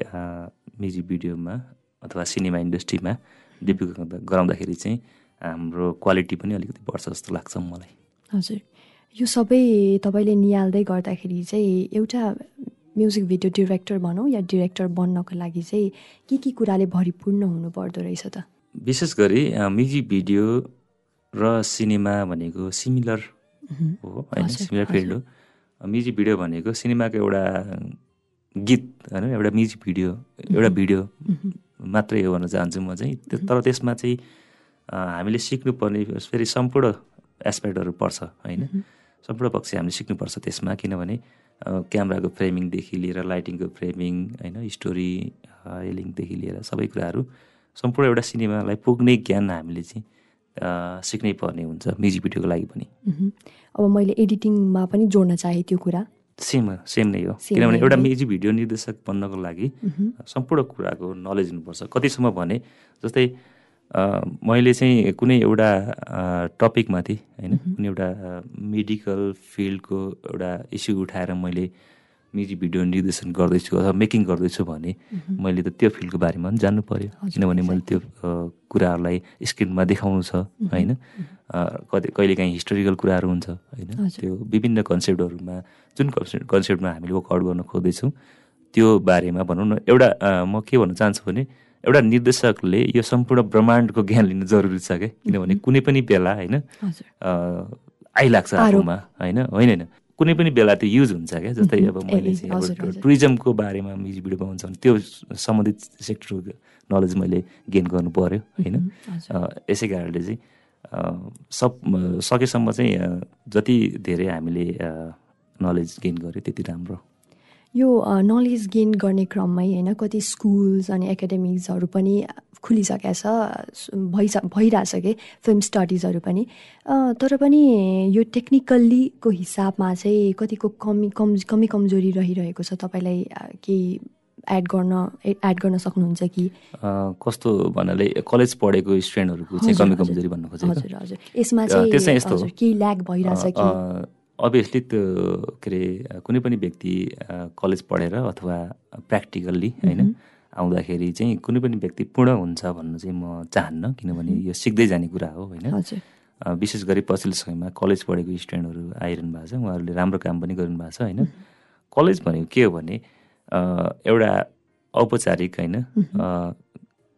म्युजिक भिडियोमा अथवा सिनेमा इन्डस्ट्रीमा डेब्यु गराउँदाखेरि चाहिँ हाम्रो क्वालिटी पनि अलिकति बढ्छ जस्तो लाग्छ मलाई। हजुर। यो सबै तपाईँले निहाल्दै गर्दाखेरि चाहिँ एउटा म्युजिक भिडियो डिरेक्टर भनौँ या डिरेक्टर बन्नको लागि चाहिँ के के कुराले भरिपूर्ण हुनुपर्दो रहेछ त? विशेष गरी म्युजिक भिडियो र सिनेमा भनेको सिमिलर हो होइन? सिमिलर फिल्ड हो। म्युजिक भिडियो भनेको सिनेमाको एउटा गीत होइन? एउटा म्युजिक भिडियो एउटा भिडियो मात्रै हो भन्न चाहन्छु म चाहिँ। तर त्यसमा चाहिँ हामीले सिक्नुपर्ने फेरि सम्पूर्ण एस्पेक्टहरू पर्छ होइन? सम्पूर्ण पक्ष हामीले सिक्नुपर्छ त्यसमा किनभने क्यामराको फ्रेमिङदेखि लिएर लाइटिङको फ्रेमिङ होइन स्टोरी हेलिङदेखि लिएर सबै कुराहरू सम्पूर्ण एउटा सिनेमालाई पुग्ने ज्ञान हामीले चाहिँ सिक्नै पर्ने हुन्छ म्युजिक भिडियोको लागि पनि। अब मैले एडिटिङमा पनि जोड्न चाहेँ त्यो कुरा। सेम सेम नै हो। किनभने एउटा म्युजिक भिडियो निर्देशक बन्नको लागि सम्पूर्ण कुराको नलेज हुनुपर्छ। कतिसम्म भने जस्तै मैले चाहिँ कुनै एउटा टपिकमाथि होइन कुनै एउटा मेडिकल फिल्डको एउटा इस्यु उठाएर मैले म्युजिक भिडियो निर्देशन गर्दैछु अथवा मेकिङ गर्दैछु भने मैले त त्यो फिल्डको बारेमा पनि जान्नु पऱ्यो किनभने मैले त्यो कुराहरूलाई स्क्रिनमा देखाउनु छ होइन। कति कहिलेकाहीँ हिस्टोरिकल कुराहरू हुन्छ होइन। त्यो विभिन्न कन्सेप्टहरूमा जुन कन्सेप्ट कन्सेप्टमा हामीले वर्कआउट गर्न खोज्दैछौँ त्यो बारेमा भनौँ न एउटा म के भन्न चाहन्छु भने एउटा निर्देशकले यो सम्पूर्ण ब्रह्माण्डको ज्ञान लिनु जरुरी छ क्या? किनभने कुनै पनि बेला होइन आइलाग्छ आफूमा होइन होइन होइन। कुनै पनि बेला त्यो युज हुन्छ क्या? जस्तै अब मैले चाहिँ टुरिज्मको बारेमा म्युजिक भिडियो बनाउँछ भने त्यो सम्बन्धित सेक्टरको नलेज मैले गेन गर्नु पऱ्यो होइन। यसै कारणले चाहिँ सब सकेसम्म चाहिँ जति धेरै हामीले नलेज गेन गऱ्यो त्यति राम्रो। यो नलेज गेन गर्ने क्रममै होइन कति स्कुल्स अनि एकाडेमिक्सहरू पनि खुलिसकेको छ भइस भइरहेछ कि फिल्म स्टडिजहरू पनि। तर पनि यो टेक्निकल्लीको हिसाबमा चाहिँ कतिको कमी कम कमी कमजोरी रहिरहेको छ तपाईँलाई केही एड गर्न एड गर्न सक्नुहुन्छ कि? कस्तो भन्नाले कलेज पढेको स्टुडेन्टहरूको चाहिँ कमी कमजोरी भन्नु खोजेको। हजुर हजुर। यसमा चाहिँ केही ल्याग भइरहेछ कि? अभियसली त्यो के अरे कुनै पनि व्यक्ति कलेज पढेर अथवा प्र्याक्टिकल्ली होइन आउँदाखेरि चाहिँ कुनै पनि व्यक्ति पूर्ण हुन्छ भन्नु चाहिँ म चाहन्न किनभने यो सिक्दै जाने कुरा हो होइन। विशेष गरी पछिल्लो समयमा कलेज पढेको स्टुडेन्टहरू आइरहनु भएको छ उहाँहरूले राम्रो काम पनि गरिरहनु भएको छ होइन। कलेज भनेको के हो भने एउटा औपचारिक होइन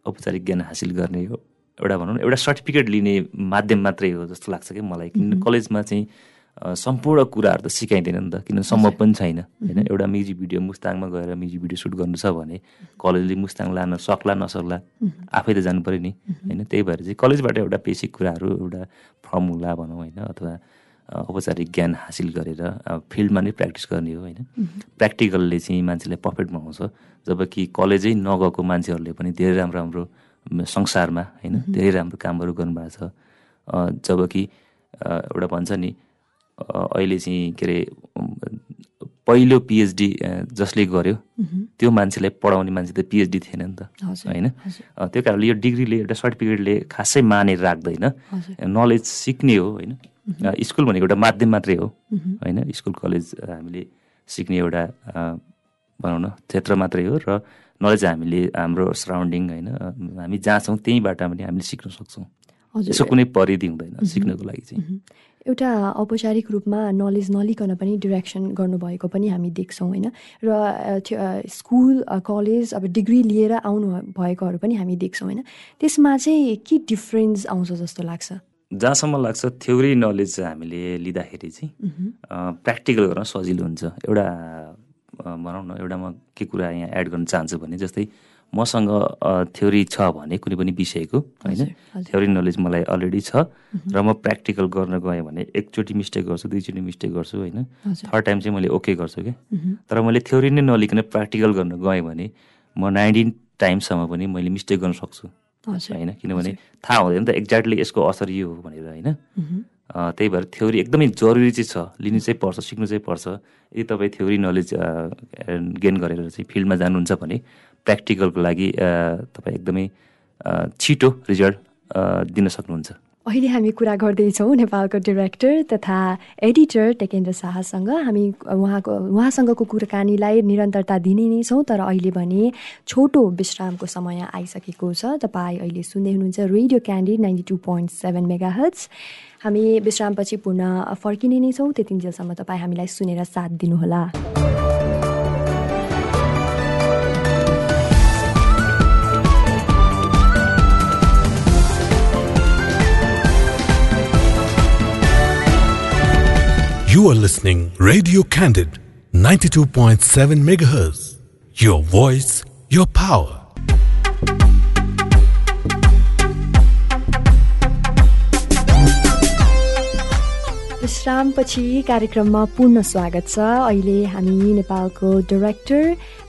औपचारिक ज्ञान हासिल गर्ने एउटा भनौँ न एउटा सर्टिफिकेट लिने माध्यम मात्रै हो जस्तो लाग्छ कि मलाई। किन कलेजमा चाहिँ सम्पूर्ण कुराहरू त सिकाइँदैन नि त किनभने सम्भव पनि छैन होइन? एउटा म्युजिक भिडियो मुस्ताङमा गएर म्युजिक भिडियो सुट गर्नु छ भने कलेजले मुस्ताङ लान सक्ला नसक्ला आफै त जानु पऱ्यो नि होइन? त्यही भएर चाहिँ कलेजबाट एउटा बेसिक कुराहरू एउटा फर्मुला भनौँ होइन? अथवा औपचारिक ज्ञान हासिल गरेर फिल्डमा नै प्र्याक्टिस गर्ने हो होइन? प्र्याक्टिकलले चाहिँ मान्छेलाई पर्फेक्ट बनाउँछ जबकि कलेजै नगएको मान्छेहरूले पनि धेरै राम्रो राम्रो संसारमा होइन? धेरै राम्रो कामहरू गर्नुभएको छ। जबकि एउटा भन्छ नि अहिले चाहिँ के अरे पहिलो पिएचडी जसले गर्यो त्यो मान्छेलाई पढाउने मान्छे त पिएचडी थिएन नि त होइन? त्यो कारणले यो डिग्रीले एउटा सर्टिफिकेटले खासै मानेर राख्दैन। नलेज सिक्ने हो होइन? स्कुल भनेको एउटा माध्यम मात्रै हो होइन? स्कुल कलेज हामीले सिक्ने एउटा भनौँ न क्षेत्र मात्रै हो र नलेज हामीले हाम्रो सराउन्डिङ होइन? हामी जहाँ छौँ त्यहीँबाट पनि हामीले सिक्न सक्छौँ। यसो कुनै परिधि हुँदैन सिक्नको लागि चाहिँ। एउटा औपचारिक रूपमा नलेज नलिकन पनि डिरेक्सन गर्नुभएको पनि हामी देख्छौँ होइन? र स्कुल कलेज अब डिग्री लिएर आउनु भएकोहरू पनि हामी देख्छौँ होइन? त्यसमा चाहिँ के डिफ्रेन्स आउँछ जस्तो लाग्छ? जहाँसम्म लाग्छ थ्योरी नलेज हामीले लिँदाखेरि चाहिँ प्र्याक्टिकल गर्न सजिलो हुन्छ। एउटा भनौँ न एउटा म के कुरा यहाँ एड गर्न चाहन्छु भने जस्तै मसँग थ्योरी छ भने कुनै पनि विषयको होइन? थ्योरी नलेज मलाई अलरेडी छ र म प्र्याक्टिकल गर्न गएँ भने एकचोटि मिस्टेक गर्छु दुईचोटि मिस्टेक गर्छु होइन? थर्ड टाइम चाहिँ मैले ओके गर्छु क्या? तर मैले थ्योरी नै नलिकन प्र्याक्टिकल गर्न गएँ भने म नाइन्टिन टाइमसम्म पनि मैले मिस्टेक गर्न सक्छु। होइन? किनभने थाहा हुँदैन त एक्ज्याक्टली यसको असर यो हो भनेर होइन? त्यही भएर थ्योरी एकदमै जरुरी चाहिँ छ। लिनु चाहिँ पर्छ सिक्नु चाहिँ पर्छ। यदि तपाईँ थ्योरी नलेज गेन गरेर चाहिँ फिल्डमा जानुहुन्छ भने प्र्याक्टिकलको लागि तपाईँ एकदमै छिटो रिजल्ट दिन सक्नुहुन्छ। अहिले हामी कुरा गर्दैछौँ नेपालको डिरेक्टर तथा एडिटर टेकेन्द्र शाहसँग। हामी उहाँको उहाँसँगको कुराकानीलाई निरन्तरता दिने नै छौँ तर अहिले भने छोटो विश्रामको समय आइसकेको छ। तपाईँ अहिले सुन्दै हुनुहुन्छ radio candy ninety two point seven mega hertz हामी विश्रामपछि पुनः फर्किने नै छौँ। त्यतिन्जेलसम्म तपाईँ हामीलाई सुनेर साथ दिनुहोला। You are listening Radio Candid 92.7 MHz. Your voice, your power. विश्रामपछि कार्यक्रममा पूर्ण स्वागत छ अहिले हामी नेपालको डाइरेक्टर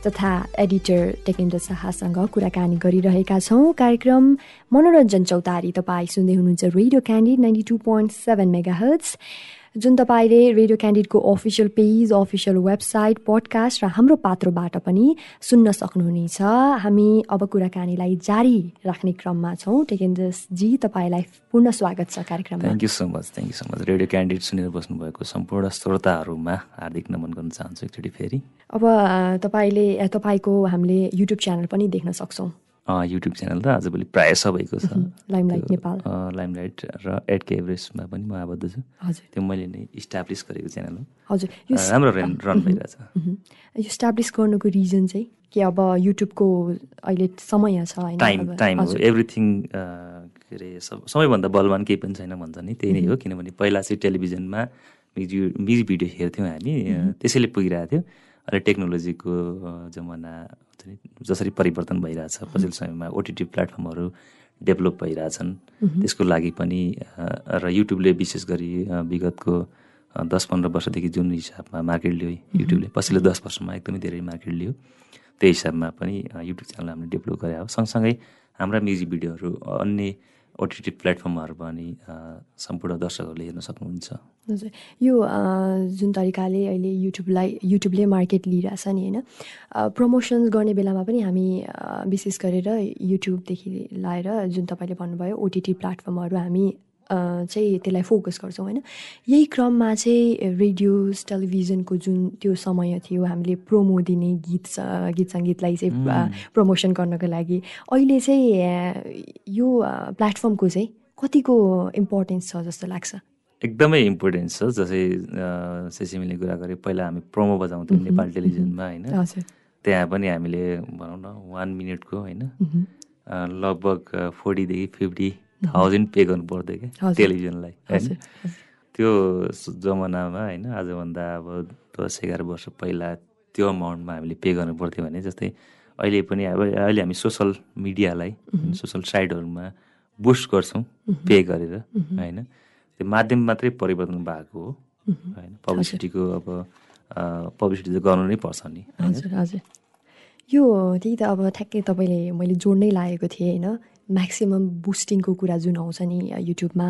तथा एडिटर टेकेन्द्र शाहसँग कुराकानी गरिरहेका छौँ कार्यक्रम मनोरञ्जन चौतारी तपाईँ सुन्दै हुनुहुन्छ radio Candid ninety two point seven mega hertz जुन तपाईँले radio क्यान्डिडको official page official website podcast र हाम्रो पात्रोबाट पनि सुन्न सक्नुहुनेछ। हामी अब कुराकानीलाई जारी राख्ने क्रममा छौँ। टेकेन्द्रजी तपाईँलाई पूर्ण स्वागत छ कार्यक्रममा। Thank you so much thank you so much radio candidate सुनेर बस्नुभएको सम्पूर्ण श्रोताहरूमा हार्दिक नमन गर्न चाहन्छु एकचोटि फेरि। अब तपाईँले तपाईँको हामीले युट्युब च्यानल पनि देख्न सक्छौँ। युट्युब च्यानल त आजभोलि प्रायः सबैको छ। लाइमलाइट नेपाल। लाइमलाइट र एड के एभरेस्टमा पनि म आबद्ध छु। त्यो मैले नै इस्टाब्लिस गरेको च्यानल हो। हजुर। राम्रो रन रन भइरहेछ यो इस्टाब्लिस गर्नुको रिजन चाहिँ के अब युट्युबको अहिले समय छ टाइम टाइम हो। एभ्रिथिङ के अरे सबैभन्दा बलवान केही पनि छैन भन्छ नि। त्यही नै हो किनभने पहिला चाहिँ टेलिभिजनमा म्युजिक म्युजिक भिडियो हेर्थ्यौँ हामी। त्यसैले पुगिरहेको थियो। अहिले टेक्नोलोजीको जमाना जसरी परिवर्तन भइरहेछ पछिल्लो समयमा ओटिटी प्लेटफर्महरू डेभलप भइरहेछन्। त्यसको लागि पनि र युट्युबले विशेष गरी विगतको दस पन्ध्र वर्षदेखि जुन हिसाबमा मार्केट लियो युट्युबले पछिल्लो दस वर्षमा एकदमै धेरै मार्केट लियो त्यही हिसाबमा पनि युट्युब च्यानल हामीले डेभलप गरे हो। सँगसँगै हाम्रा म्युजिक भिडियोहरू अन्य ओटिटी प्लेटफर्महरू पनि सम्पूर्ण दर्शकहरूले हेर्न सक्नुहुन्छ। हजुर। यो जुन तरिकाले अहिले युट्युबलाई युट्युबले मार्केट लिइरहेछ नि होइन? प्रमोसन्स गर्ने बेलामा पनि हामी विशेष गरेर युट्युबदेखि लाएर जुन तपाईँले भन्नुभयो ओटिटी प्लेटफर्महरू हामी चाहिँ त्यसलाई फोकस गर्छौँ होइन? यही क्रममा चाहिँ रेडियोज टेलिभिजनको जुन त्यो समय थियो हामीले प्रोमो दिने गीत गीत सङ्गीतलाई चाहिँ प्रमोसन गर्नको लागि। अहिले चाहिँ यो प्लेटफर्मको चाहिँ कतिको इम्पोर्टेन्स छ जस्तो लाग्छ? एकदमै इम्पोर्टेन्स छ। जस्तै सेसिमीले कुरा गरेँ पहिला हामी प्रोमो बजाउँथ्यौँ नेपाल टेलिभिजनमा होइन? त्यहाँ पनि हामीले भनौँ न वान मिनटको होइन? लगभग फोर्टीदेखि फिफ्टी थाउजन्ड पे गर्नु पर्थ्यो क्या टेलिभिजनलाई होइन त्यो जमानामा होइन आजभन्दा अब दस एघार वर्ष पहिला त्यो अमाउन्टमा हामीले पे गर्नु पर्थ्यो भने जस्तै अहिले पनि अब अहिले हामी सोसल मिडियालाई सोसल साइटहरूमा बुस्ट गर्छौँ पे गरेर होइन? त्यो माध्यम मात्रै परिवर्तन भएको हो होइन? पब्लिसिटीको अब पब्लिसिटी त गर्नु नै पर्छ नि हजुर हजुर। यो त्यही त अब ठ्याक्कै तपाईँले मैले जोड्नै लागेको थिएँ होइन? म्याक्सिमम् बुस्टिङको कुरा जुन आउँछ नि युट्युबमा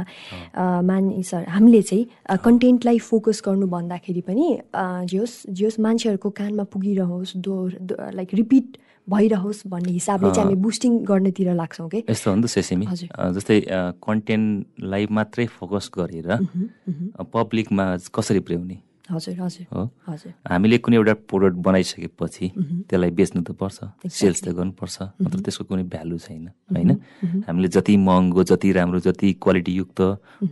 मानिसहरू हामीले चाहिँ कन्टेन्टलाई फोकस गर्नु भन्दाखेरि पनि जे होस् जे होस् मान्छेहरूको कानमा पुगिरहोस् दो लाइक रिपिट भइरहोस् भन्ने हिसाबले चाहिँ हामी बुस्टिङ गर्नेतिर लाग्छौँ कि यस्तो हो नि त सेसिमी। जस्तै कन्टेन्टलाई मात्रै फोकस गरेर पब्लिकमा कसरी पुर्याउने? हजुर हजुर हो? हजुर। हामीले कुनै एउटा प्रोडक्ट बनाइसकेपछि त्यसलाई बेच्नु त पर्छ सेल्स त गर्नुपर्छ नत्र त्यसको कुनै भ्यालु छैन होइन? हामीले जति महँगो जति राम्रो जति क्वालिटीयुक्त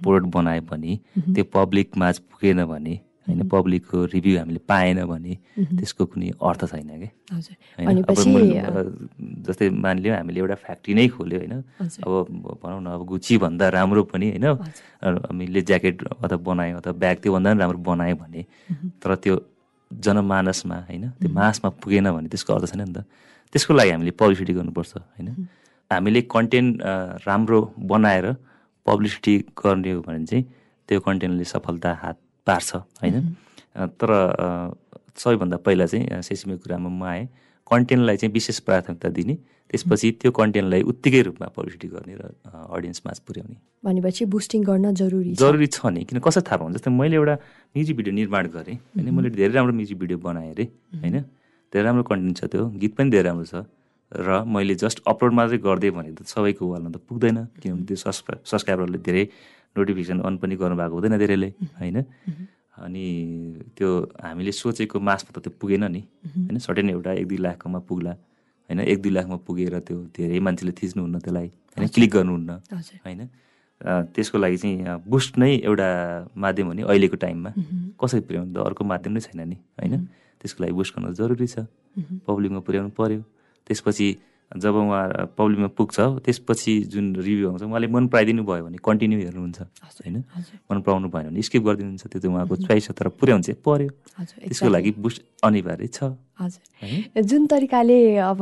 प्रोडक्ट बनायो भने त्यो पब्लिकमा पुगेन भने होइन पब्लिकको रिभ्यू हामीले पाएन भने त्यसको कुनै अर्थ छैन कि? हजुर। होइन जस्तै मानिलियो हामीले एउटा फ्याक्ट्री नै खोल्यो होइन। अब भनौँ न अब गुची भन्दा राम्रो पनि होइन। हामीले ज्याकेट अथवा बनायो अथवा ब्याग त्योभन्दा पनि राम्रो बनायो भने तर त्यो जनमानसमा होइन त्यो मासमा पुगेन भने त्यसको अर्थ छैन नि त। त्यसको लागि हामीले पब्लिसिटी गर्नुपर्छ होइन। हामीले कन्टेन्ट राम्रो बनाएर पब्लिसिटी गर्ने हो भने चाहिँ त्यो कन्टेन्टले सफलता हात पार्छ होइन? तर सबैभन्दा पहिला चाहिँ अ, सेसिमीको कुरामा म आएँ। कन्टेन्टलाई चाहिँ विशेष प्राथमिकता दिने त्यसपछि त्यो कन्टेन्टलाई उत्तिकै रूपमा पब्लिसिटी गर्ने र अडियन्समा पुर्याउने। भनेपछि बुस्टिङ गर्न जरुरी जरुरी छ नि किन कसरी थाहा पाउँछ जस्तै मैले एउटा म्युजिक भिडियो निर्माण गरेँ होइन? मैले धेरै राम्रो म्युजिक भिडियो बनाएँ अरे होइन? धेरै राम्रो कन्टेन्ट छ त्यो गीत पनि धेरै राम्रो छ। र मैले जस्ट अपलोड मात्रै गरिदिएँ भने त सबैको वालमा त पुग्दैन किनभने त्यो सब्सक्राइब सब्सक्राइबरले धेरै नोटिफिकेसन अन पनि गर्नुभएको हुँदैन धेरैले होइन? अनि त्यो हामीले सोचेको मासमा त त्यो पुगेन नि होइन? सर्टेन एउटा एक दुई लाखकोमा पुग्ला होइन? एक दुई लाखमा पुगेर त्यो धेरै मान्छेले थिच्नुहुन्न त्यसलाई होइन? क्लिक गर्नुहुन्न होइन? त्यसको लागि चाहिँ बुस्ट नै एउटा माध्यम हो नि अहिलेको टाइममा। कसरी पुर्याउनु त अर्को माध्यम नै छैन नि होइन? त्यसको लागि बुस्ट गर्नु जरुरी छ। पब्लिकमा पुर्याउनु पर्यो। त्यसपछि जब उहाँ पब्लिकमा पुग्छ त्यसपछि जुन रिभ्यू आउँछ उहाँले मन पराइदिनु भयो भने कन्टिन्यू हेर्नुहुन्छ होइन? मन पराउनु भएन भने स्किप गरिदिनुहुन्छ त्यो चाहिँ उहाँको चोइस छ तर पुर्याउनु चाहिँ पर्यो। त्यसको लागि बुस्ट अनिवार्य छ। हजुर। जुन तरिकाले अब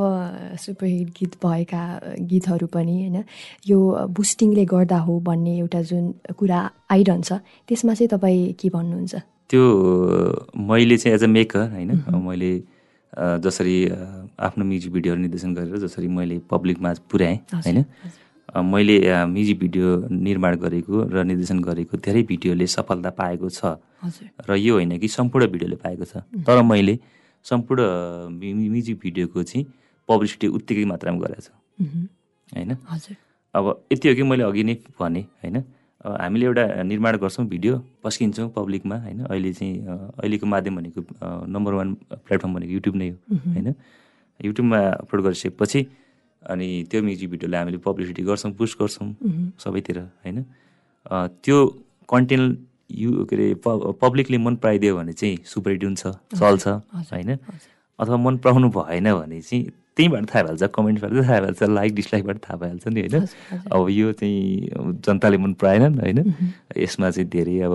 सुपरहिट गीत भएका गीतहरू पनि होइन यो बुस्टिङले गर्दा हो भन्ने एउटा जुन कुरा आइरहन्छ त्यसमा चाहिँ तपाईँ के भन्नुहुन्छ? त्यो मैले चाहिँ एज अ मेकर होइन मैले जसरी आफ्नो म्युजिक भिडियोहरू निर्देशन गरेर जसरी मैले पब्लिकमा पुर्याएँ होइन? मैले म्युजिक भिडियो निर्माण गरेको र निर्देशन गरेको धेरै भिडियोले सफलता पाएको छ। र यो होइन कि सम्पूर्ण भिडियोले पाएको छ। तर मैले सम्पूर्ण म्युजिक भिडियोको चाहिँ पब्लिसिटी उत्तिकै मात्रामा गरेको छु। होइन? अब यति हो कि मैले अघि नै भने होइन? हामीले एउटा निर्माण गर्छौँ भिडियो पस्किन्छौँ पब्लिकमा होइन? अहिले चाहिँ अहिलेको माध्यम भनेको नम्बर वान प्लेटफर्म भनेको युट्युब नै हो होइन? युट्युबमा अपलोड गरिसकेपछि अनि त्यो म्युजिक भिडियोलाई हामीले पब्लिसिटी गर्छौँ पुस्ट गर्छौँ सबैतिर होइन? त्यो कन्टेन्ट यु के अरे पब्लिकले मन पराइदियो भने चाहिँ सुपर हिट हुन्छ चल्छ होइन? अथवा मन पराउनु भएन भने चाहिँ त्यहीँबाट थाहा भइहाल्छ कमेन्टबाट थाहा भइहाल्छ लाइक डिसलाइकबाट थाहा भइहाल्छ नि होइन? अब यो चाहिँ जनताले मन पराएनन् होइन? यसमा चाहिँ धेरै अब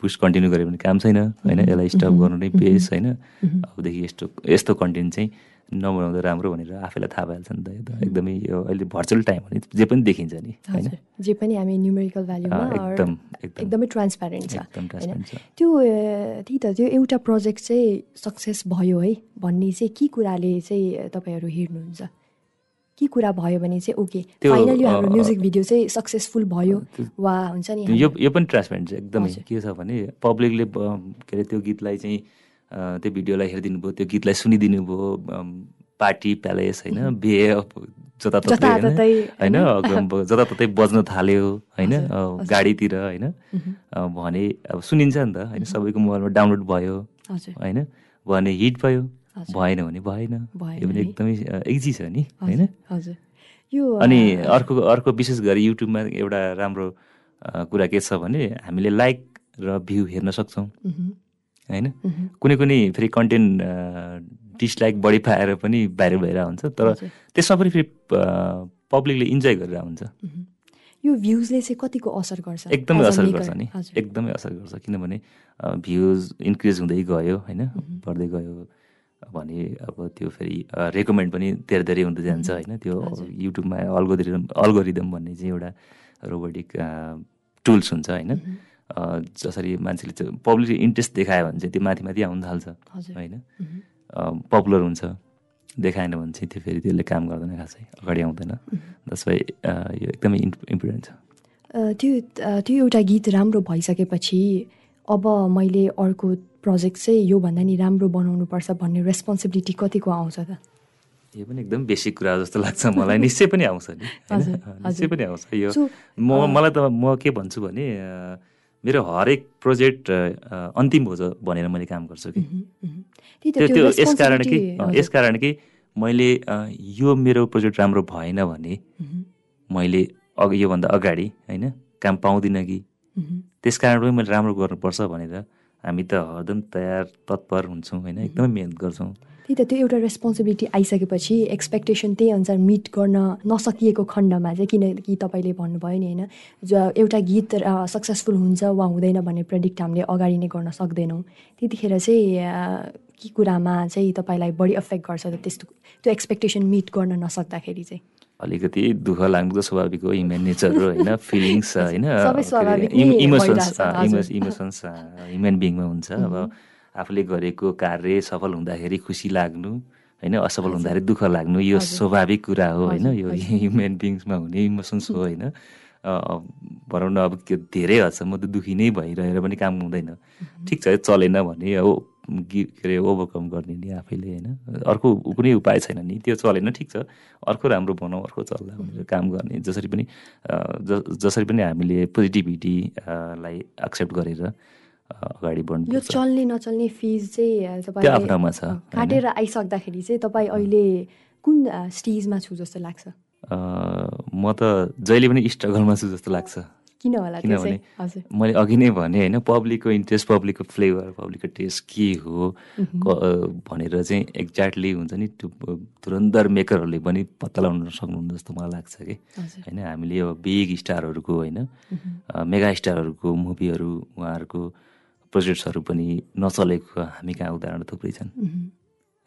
पुस्ट कन्टिन्यू गऱ्यो भने काम छैन होइन? यसलाई स्टप गर्नु नै बेस होइन? अबदेखि यस्तो यस्तो कन्टेन्ट चाहिँ नबनाउँदा राम्रो भनेर आफैलाई थाहा भइहाल्छ नि त। यो त एकदमै यो अहिले भर्चुअल टाइम भने जे पनि देखिन्छ नि होइन? जे पनि हामी न्युमेरिकल भ्याल्युमा एकदम एकदम। ट्रान्सप्यारेन्ट छ त्यो त्यही त त्यो एउटा प्रोजेक्ट चाहिँ सक्सेस भयो है भन्ने चाहिँ के कुराले चाहिँ तपाईँहरू हेर्नुहुन्छ? के कुरा भयो भने चाहिँ ओके फाइनली हाम्रो म्युजिक भिडियो चाहिँ सक्सेसफुल भयो वा हुन्छ नि यो यो पनि ट्रान्सपेरेन्ट छ एकदमै। के छ भने पब्लिकले के अरे त्यो गीतलाई चाहिँ त्यो भिडियोलाई हेरिदिनु भयो त्यो गीतलाई सुनिदिनु भयो पार्टी प्यालेस होइन? बिहे अब जताततै होइन? जताततै, होइन? जताततै बज्न थाल्यो होइन? गाडीतिर होइन? भने अब सुनिन्छ नि त होइन? सबैको मोबाइलमा डाउनलोड भयो होइन? भने हिट भयो। भएन भने भएन। यो पनि। एकदमै इजी छ नि होइन? अनि अर्को अर्को विशेष गरी युट्युबमा एउटा राम्रो कुरा के छ भने हामीले लाइक र भ्यू हेर्न सक्छौँ। होइन? कुनै कुनै फेरि कन्टेन्ट डिसलाइक बढी पाएर पनि भाइरल भइरहेको हुन्छ तर। त्यसमा पनि फेरि पब्लिकले इन्जोय गरेर हुन्छ। यो भ्युजले चाहिँ कतिको असर गर्छ? एकदमै असर? गर्छ नि। एकदमै असर गर्छ किनभने भ्युज इन्क्रिज हुँदै गयो होइन? बढ्दै गयो भने अब त्यो फेरि रेकमेन्ड पनि धेरै धेरै हुँदै जान्छ होइन? त्यो युट्युबमा अल्गोरिदम अल्गोरिदम भन्ने चाहिँ एउटा रोबोटिक टुल्स हुन्छ होइन? जसरी मान्छेले चाहिँ पब्लिक इन्ट्रेस्ट देखायो भने चाहिँ त्यो माथि माथि आउनु थाल्छ होइन? पपुलर हुन्छ देखाएन भने चाहिँ त्यो फेरि त्यसले काम गर्दैन खासै अगाडि आउँदैन। जसमा यो एकदमै इम्पोर्टेन्ट छ। त्यो त्यो एउटा गीत राम्रो भइसकेपछि अब मैले अर्को प्रोजेक्ट चाहिँ योभन्दा नि राम्रो बनाउनुपर्छ भन्ने रेस्पोन्सिबिलिटी कतिको आउँछ त? यो पनि एकदम बेसिक कुरा जस्तो लाग्छ मलाई। निश्चय पनि आउँछ नि निश्चय पनि आउँछ। यो म मलाई त म के भन्छु भने मेरो हरेक प्रोजेक्ट अन्तिम हो भनेर मैले काम गर्छु कि। त्यो त्यो यसकारण कि यसकारण कि मैले यो मेरो प्रोजेक्ट राम्रो भएन भने मैले अघि योभन्दा अगाडि होइन काम पाउँदिनँ कि। त्यस कारण पनि मैले राम्रो गर्नुपर्छ भनेर हामी त हरदम तयार तत्पर हुन्छौँ होइन एकदमै मिहिनेत गर्छौँ। त्यही त त्यो एउटा रेस्पोन्सिबिलिटी आइसकेपछि एक्सपेक्टेसन त्यही अनुसार मिट गर्न नसकिएको खण्डमा चाहिँ किनकि तपाईँले भन्नुभयो नि होइन एउटा गीत सक्सेसफुल हुन्छ वा हुँदैन भन्ने प्रेडिक्ट हामीले अगाडि नै गर्न सक्दैनौँ। त्यतिखेर चाहिँ के कुरामा चाहिँ तपाईँलाई बढी एफेक्ट गर्छ त्यस्तो त्यो एक्सपेक्टेसन मिट गर्न नसक्दाखेरि चाहिँ? अलिकति दुःख लाग्नु त स्वाभाविक हो ह्युमन नेचर हो होइन? फिलिङ्स होइन? इमोसन्स इमोसन्स ह्युमन बिङमा हुन्छ अब आफूले गरेको कार्य सफल हुँदाखेरि खुसी लाग्नु होइन? असफल हुँदाखेरि दुःख लाग्नु यो स्वाभाविक कुरा हो होइन? यो ह्युमन बिङ्समा हुने इमोसन्स हो होइन? भनौँ न अब धेरै हदसम्म त दुःखी नै भइरहेर पनि काम हुँदैन। ठिक छ चलेन भने अब के अरे ओभरकम गर्ने नि आफैले होइन? अर्को कुनै उपाय छैन नि त्यो चलेन ठिक छ। अर्को राम्रो बनाऊ अर्को चल्ला भनेर काम गर्ने जसरी पनि जसरी पनि हामीले पोजिटिभिटीलाई एक्सेप्ट गरेर अगाडि बढ्नु यो चल्ने नचल्ने फिज चाहिँ तपाईँ आफ्नोमा छ काटेर आइसक्दाखेरि चाहिँ तपाईँ अहिले कुन स्टेजमा छु जस्तो लाग्छ? म त जहिले पनि स्ट्रगलमा छु जस्तो लाग्छ। किन होला किनभने मैले अघि नै भने होइन पब्लिकको इन्ट्रेस्ट पब्लिकको फ्लेभर पब्लिकको टेस्ट के हो? भनेर चाहिँ एक्ज्याक्टली हुन्छ नि त्यो धुरन्धर मेकरहरूले पनि पत्ता लगाउन सक्नुहुन्न जस्तो मलाई लाग्छ कि। होइन हामीले अब बिग स्टारहरूको होइन मेगा स्टारहरूको मुभीहरू उहाँहरूको प्रोजेक्ट्सहरू पनि नचलेको हामी कहाँ उदाहरण थुप्रै छन्।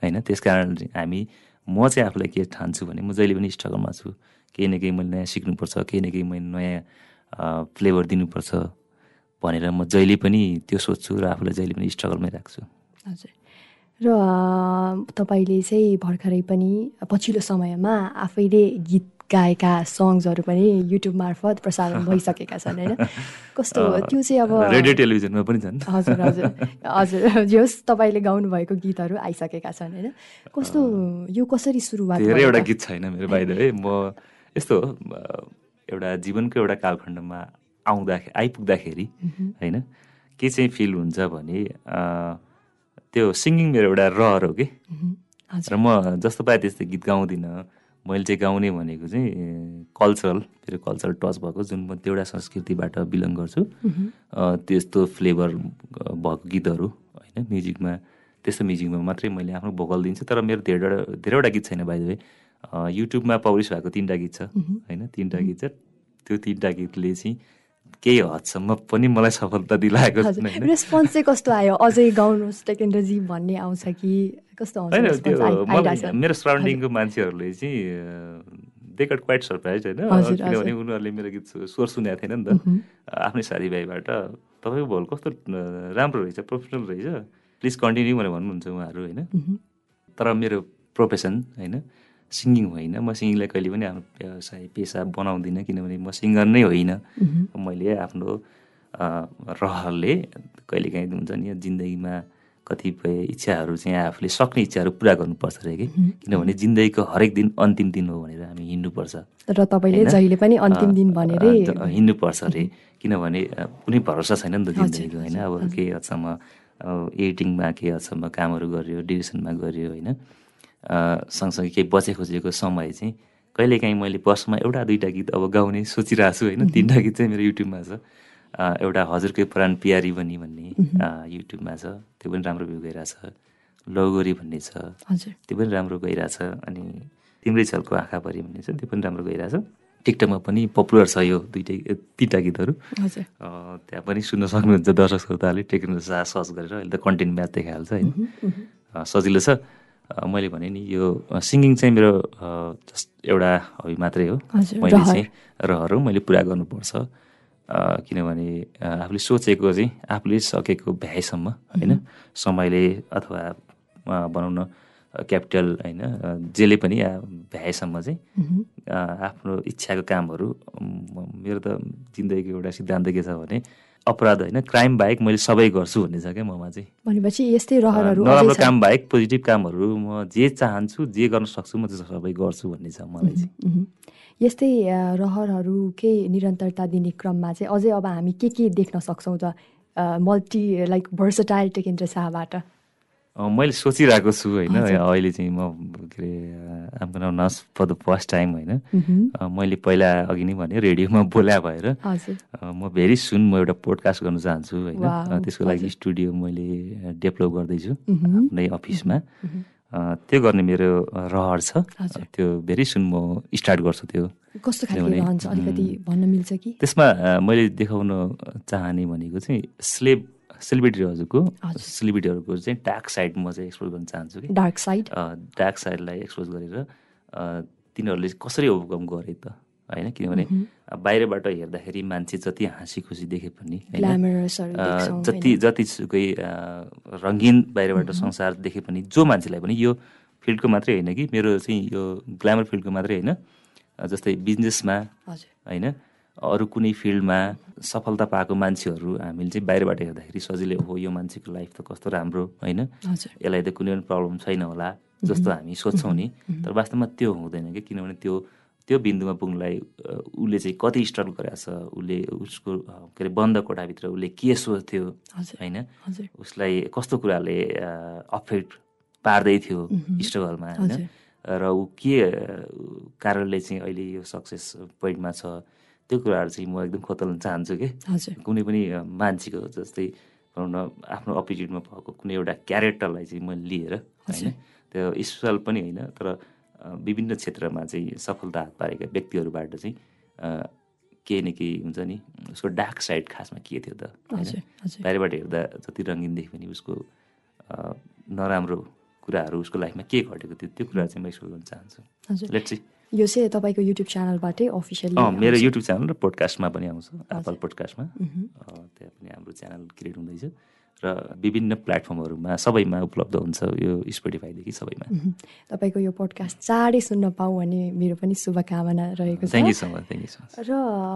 होइन? त्यस कारण हामी म चाहिँ आफूलाई के ठान्छु भने म जहिले पनि स्ट्रगलमा छु। केही न केही मैले नयाँ सिक्नुपर्छ केही न केही मैले नयाँ फ्लेभर दिनुपर्छ भनेर म जहिले पनि त्यो सोध्छु र आफूलाई जहिले पनि स्ट्रगलमै राख्छु। हजुर। र तपाईँले चाहिँ भर्खरै पनि पछिल्लो समयमा आफैले गीत गाएका सङ्ग्सहरू पनि युट्युब मार्फत प्रसारण भइसकेका छन् होइन? कस्तो त्यो चाहिँ अब रेडियो टेलिभिजनमा पनि छन्। हजुर हजुर हजुर जस तपाईँले गाउनु भएको गीतहरू आइसकेका छन् होइन? कस्तो यो कसरी सुरुवात धेरैवटा गीत छैन मेरो बाहिर है म यस्तो एउटा जीवनको एउटा कालखण्डमा आउँदाखेरि आइपुग्दाखेरि होइन? के चाहिँ फिल हुन्छ भने त्यो सिङ्गिङ मेरो एउटा रहर हो कि? र म जस्तो पाएँ त्यस्तो गीत गाउँदिनँ। मैले चाहिँ गाउने भनेको चाहिँ कल्चरल मेरो कल्चरल टच भएको जुन म एउटा संस्कृतिबाट बिलङ गर्छु। त्यस्तो फ्लेभर भएको गीतहरू होइन म्युजिकमा त्यस्तो म्युजिकमा मात्रै मैले आफ्नो भोकल दिन्छु। तर मेरो धेरैवटा धेरैवटा गीत छैन बाहिर युट्युबमा पब्लिस भएको तिनवटा गीत छ होइन तिनवटा गीत छ। त्यो तिनवटा गीतले चाहिँ केही हदसम्म पनि मलाई सफलता दिलाएको रेस्पोन्स चाहिँ कस्तो आयो? अझै गाउनुहोस् टेकेन्द्रजी भन्ने आउँछ कि कस्तो होइन त्यो मेरो सराउन्डिङको मान्छेहरूले चाहिँ दे गट क्वाइट सरप्राइज होइन? किनभने उनीहरूले मेरो गीत स्वर सुनेको थिएन नि त। आफ्नै साथीभाइबाट तपाईँको भोल कस्तो राम्रो रहेछ प्रोफेसनल रहेछ? प्लिज कन्टिन्यू भनेर भन्नुहुन्छ उहाँहरू होइन? तर मेरो प्रोफेसन होइन सिङ्गिङ होइन। म सिङ्गिङलाई कहिले पनि आफ्नो व्यवसाय पेसा बनाउँदिनँ किनभने म सिङ्गर नै होइन। मैले आफ्नो रहरले कहिलेकाहीँ हुन्छ नि जिन्दगीमा कतिपय इच्छाहरू चाहिँ आफूले सक्ने इच्छाहरू पुरा गर्नुपर्छ अरे कि? किनभने जिन्दगीको हरेक दिन अन्तिम दिन हो भनेर हामी हिँड्नुपर्छ। र तपाईँले जहिले पनि अन्तिम दिन भनेर हिँड्नुपर्छ अरे। किनभने कुनै भरोसा छैन नि त जिन्दगीको होइन? अब केही हदसम्म एडिटिङमा केही हदसम्म कामहरू गऱ्यो डिरेक्सनमा गऱ्यो होइन? सँगसँगै केही बचे खोजेको समय चाहिँ कहिलेकाहीँ मैले वर्षमा एउटा दुइटा गीत अब गाउने सोचिरहेको छु होइन तिनवटा गीत चाहिँ मेरो युट्युबमा छ। एउटा हजुरकै प्राण पियारी बनी भन्ने युट्युबमा छ। त्यो पनि राम्रो भ्यू गइरहेछ। लौगोरी भन्ने छ। त्यो पनि राम्रो गइरहेछ। अनि तिम्रै छलको आँखा परि भन्ने छ। त्यो पनि राम्रो गइरहेछ। टिकटकमा पनि पपुलर छ यो दुइटै तिनवटा गीतहरू। त्यहाँ पनि सुन्न सक्नुहुन्छ दर्शक श्रोताले टेक्नोलोजी सर्च गरेर अहिले त कन्टेन्ट म्याच देखाइहाल्छ होइन। सजिलो छ। मैले भने नि यो सिङ्गिङ चाहिँ मेरो जस्ट एउटा हबी मात्रै हो। मैले चाहिँ रहर हो। मैले पुरा गर्नुपर्छ। किनभने आफूले सोचेको चाहिँ आफूले सकेको भ्याएसम्म होइन? समयले अथवा भनौँ न क्यापिटल होइन? जसले पनि भ्याएसम्म चाहिँ आफ्नो इच्छाको कामहरू मेरो त जिन्दगीको एउटा सिद्धान्त के छ भने अपराध होइन? क्राइम बाहेक मैले सबै गर्छु भन्ने छ क्या ममा चाहिँ। भनेपछि यस्तै नराम्रो। काम बाहेक पोजिटिभ कामहरू म जे चाहन्छु जे गर्न सक्छु म त्यो सबै गर्छु भन्ने छ मलाई चाहिँ। यस्तै अ, रहरहरूकै निरन्तरता दिने क्रममा चाहिँ अझै अब हामी के के देख्न सक्छौँ त मल्टी लाइक भर्सटाइल टेकेन्द्र शाहबाट? मैले सोचिरहेको छु होइन। अहिले चाहिँ म के अरे आम नाउ नस फर द फर्स्ट टाइम होइन। मैले पहिला अघि नै भने रेडियोमा बोल्या भएर म भेरी सुन म एउटा पोडकास्ट गर्न चाहन्छु होइन। त्यसको लागि। स्टुडियो मैले डेभलप गर्दैछु। आफ्नै अफिसमा। त्यो गर्ने मेरो रहर छ। त्यो भेरी सुन म स्टार्ट गर्छु त्यो। कस्तो खालको रहन्छ अलिकति भन्न मिल्छ कि? त्यसमा मैले देखाउन चाहने भनेको चाहिँ स्लेब सेलिब्रिटीहरूको। सेलिब्रिटीहरूको चाहिँ डार्क साइड म चाहिँ एक्सप्लोर गर्न चाहन्छु कि। Dark side? डार्क साइडलाई एक्सपोज गरेर तिनीहरूले कसरी ओभरकम गरे त? होइन? किनभने बाहिरबाट हेर्दाखेरि मान्छे जति हाँसी खुसी देखे पनि जति जतिसुकै रङ्गीन बाहिरबाट संसार देखे पनि जो मान्छेलाई पनि यो फिल्डको मात्रै होइन कि? मेरो चाहिँ यो ग्ल्यामर फिल्डको मात्रै होइन। जस्तै बिजनेसमा होइन? अरू कुनै फिल्डमा सफलता पाएको मान्छेहरू हामीले चाहिँ बाहिरबाट हेर्दाखेरि सजिलै हो यो मान्छेको लाइफ त कस्तो राम्रो होइन? यसलाई त कुनै पनि प्रब्लम छैन होला जस्तो हामी सोध्छौँ नि। तर वास्तवमा त्यो हुँदैन कि? किनभने त्यो त्यो बिन्दुमा पुग्नलाई उसले चाहिँ कति स्ट्रगल गरेको छ उसले उसको के अरे बन्द कोठाभित्र उसले के सोच्थ्यो होइन? उसलाई कस्तो कुराले अफेक्ट पार्दै थियो स्ट्रगलमा होइन। र ऊ के कारणले चाहिँ अहिले यो सक्सेस पोइन्टमा छ त्यो कुराहरू चाहिँ म एकदम खोतल्न चाहन्छु कि? कुनै पनि मान्छेको जस्तै भनौँ न आफ्नो अपोजिटमा भएको कुनै एउटा क्यारेक्टरलाई चाहिँ मैले लिएर होइन? त्यो स्पेसल पनि होइन तर विभिन्न क्षेत्रमा चाहिँ सफलता हात पारेका व्यक्तिहरूबाट चाहिँ केही न केही हुन्छ नि उसको डार्क साइड खासमा के थियो त होइन? बाहिरबाट हेर्दा जति रङ्गिन देखे पनि उसको नराम्रो कुराहरू उसको लाइफमा के घटेको थियो त्यो कुरा चाहिँ म एक्सप्लोर गर्न चाहन्छु। हजुर। लेट चाहिँ यो चाहिँ तपाईँको युट्युब च्यानलबाटै अफिसियली मेरो युट्युब च्यानल र पोडकास्टमा पनि आउँछ एप्पल पोडकास्टमा त्यहाँ पनि हाम्रो च्यानल क्रिएट हुँदैछ। र विभिन्न प्लेटफर्महरूमा सबैमा उपलब्ध हुन्छ यो स्पोटिफाईदेखि सबैमा। तपाईँको यो पोडकास्ट चाँडै सुन्न पाऊँ भन्ने मेरो पनि शुभकामना रहेको छ। Thank you so much thank you so much र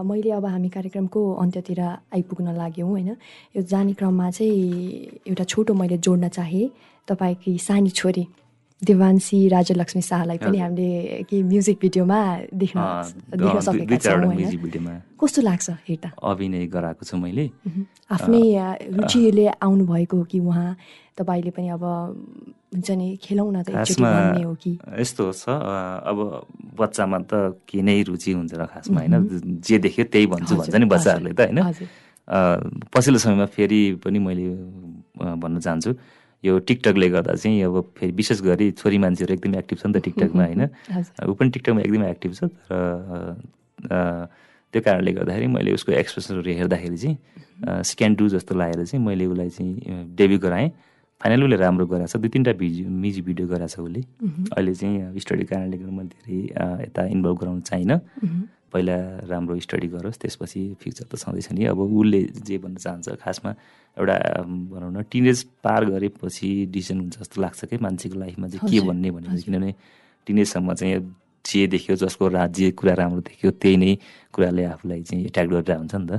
मैले अब हामी कार्यक्रमको अन्त्यतिर आइपुग्न लाग्यौँ होइन? यो जाने क्रममा चाहिँ एउटा छोटो मैले जोड्न चाहेँ तपाईँकी सानी छोरी। देवान्सी राजलक्ष्मी शाहलाई पनि हामीले केही म्युजिक भिडियोमा देख्न देख्न सकेका छौँ कस्तो लाग्छ हेर्दा? अभिनय गराएको छु मैले। आफ्नै रुचिले आउनुभएको हो कि उहाँ? तपाईँले पनि अब हुन्छ नि खेलौँ न त हो कि? यस्तो छ अब बच्चामा त के नै रुचि हुन्छ र खासमा होइन? जे देख्यो त्यही भन्छु भन्छ नि बच्चाहरूले त होइन? पछिल्लो समयमा फेरि पनि मैले भन्न चाहन्छु। यो टिकटकले गर्दा चाहिँ अब फेरि विशेष गरी छोरी मान्छेहरू एकदमै एक्टिभ छ नि त टिकटकमा होइन? ऊ पनि टिकटकमा एकदमै एक्टिभ छ तर अ, त्यो कारणले गर्दाखेरि मैले उसको एक्सप्रेसनहरू हेर्दाखेरि चाहिँ स्क्यान डु जस्तो लागेर चाहिँ मैले उसलाई चाहिँ डेब्यु गराएँ। फाइनली उसले राम्रो गराएको छ दुई तिनवटा भिडियो म्युजिक भिडियो गराएको छ उसले। अहिले चाहिँ स्टडी कारणले गर्दा मैले धेरै यता इन्भल्भ गराउन चाहिनँ पहिला राम्रो स्टडी गरोस् त्यसपछि फ्युचर त छँदैछ नि। अब उसले जे भन्न चाहन्छ खासमा एउटा भनौँ न टिनेज पार गरेपछि डिसिजन हुन्छ जस्तो लाग्छ कि मान्छेको लाइफमा चाहिँ के भन्ने भनेपछि किनभने टिनेजसम्म चाहिँ जे देख्यो जसको रा जे कुरा राम्रो देख्यो त्यही नै कुराले आफूलाई चाहिँ एट्याक गरेर हुन्छ नि त।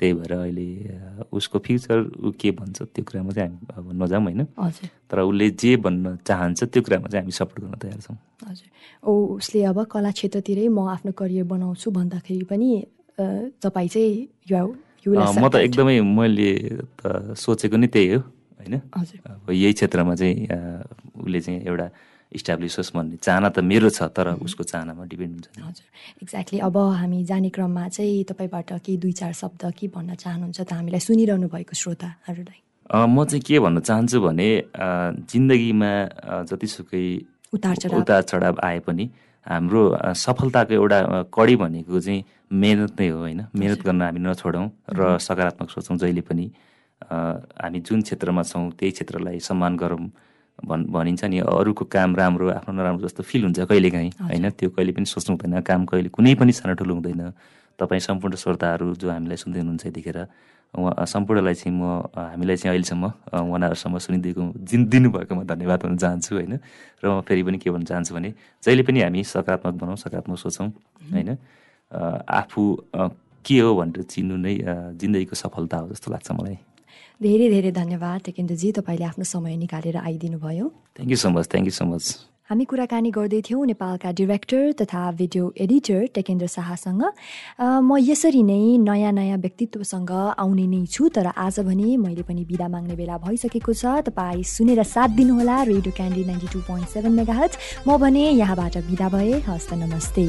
त्यही भएर अहिले उसको फ्युचर ऊ के भन्छ त्यो कुरामा चाहिँ हामी अब नजाउँ होइन। तर उसले जे भन्न चाहन्छ त्यो कुरामा चाहिँ हामी सपोर्ट गर्न तयार छौँ। हजुर। ओ उसले अब कला क्षेत्रतिरै म आफ्नो करियर बनाउँछु भन्दाखेरि पनि तपाईँ चाहिँ म त. एकदमै मैले त सोचेको नै त्यही हो होइन? अब यही क्षेत्रमा चाहिँ उसले चाहिँ एउटा इस्टाब्लिस होस् भन्ने चाहना त मेरो छ तर उसको चाहनामा डिपेन्ड हुन्छ नि। हजुर। एक्ज्याक्टली अब हामी जाने क्रममा चाहिँ तपाईँबाट केही दुई चार शब्द के भन्न चाहनुहुन्छ त हामीलाई सुनिरहनु भएको श्रोताहरूलाई? म चाहिँ के भन्न चाहन्छु भने जिन्दगीमा जतिसुकै उतार चढाव। उतार चढाव आए पनि हाम्रो सफलताको एउटा कडी भनेको चाहिँ मेहनत नै हो होइन? मेहनत गर्न हामी नछोडौँ र सकारात्मक सोचौँ जहिले पनि। हामी जुन क्षेत्रमा छौँ त्यही क्षेत्रलाई सम्मान गरौँ। भन् भनिन्छ नि अरूको काम राम्रो आफ्नो नराम्रो जस्तो फिल हुन्छ कहिलेकाहीँ। होइन? त्यो कहिले पनि सोच्नु हुँदैन। काम कहिले कुनै पनि सानो ठुलो हुँदैन। तपाईँ सम्पूर्ण श्रोताहरू जो हामीलाई सुन्दै हुनुहुन्छ यतिखेर उहाँ सम्पूर्णलाई चाहिँ म हामीलाई चाहिँ अहिलेसम्म उहाँहरूसम्म सुनिदिएको जिन दिनुभएकोमा धन्यवाद भन्न चाहन्छु होइन? र म फेरि पनि के भन्न चाहन्छु भने जहिले पनि हामी सकारात्मक बनाउँ सकारात्मक सोचौँ होइन? आफू के हो भनेर चिन्नु नै जिन्दगीको सफलता हो जस्तो लाग्छ मलाई। धेरै धेरै धन्यवाद। टेकेन्द्रजी तपाईँले आफ्नो समय निकालेर आइदिनु भयो thank you so much thank you so much हामी कुराकानी गर्दैथ्यौँ नेपालका डिरेक्टर तथा भिडियो एडिटर टेकेन्द्र शाहसँग। म यसरी नै नयाँ नयाँ व्यक्तित्वसँग आउने नै छु तर आज भने मैले पनि बिदा माग्ने बेला भइसकेको छ। तपाईँ सुनेर साथ दिनुहोला radio candy ninety two point seven mega म भने यहाँबाट बिदा भए हस्त नमस्ते।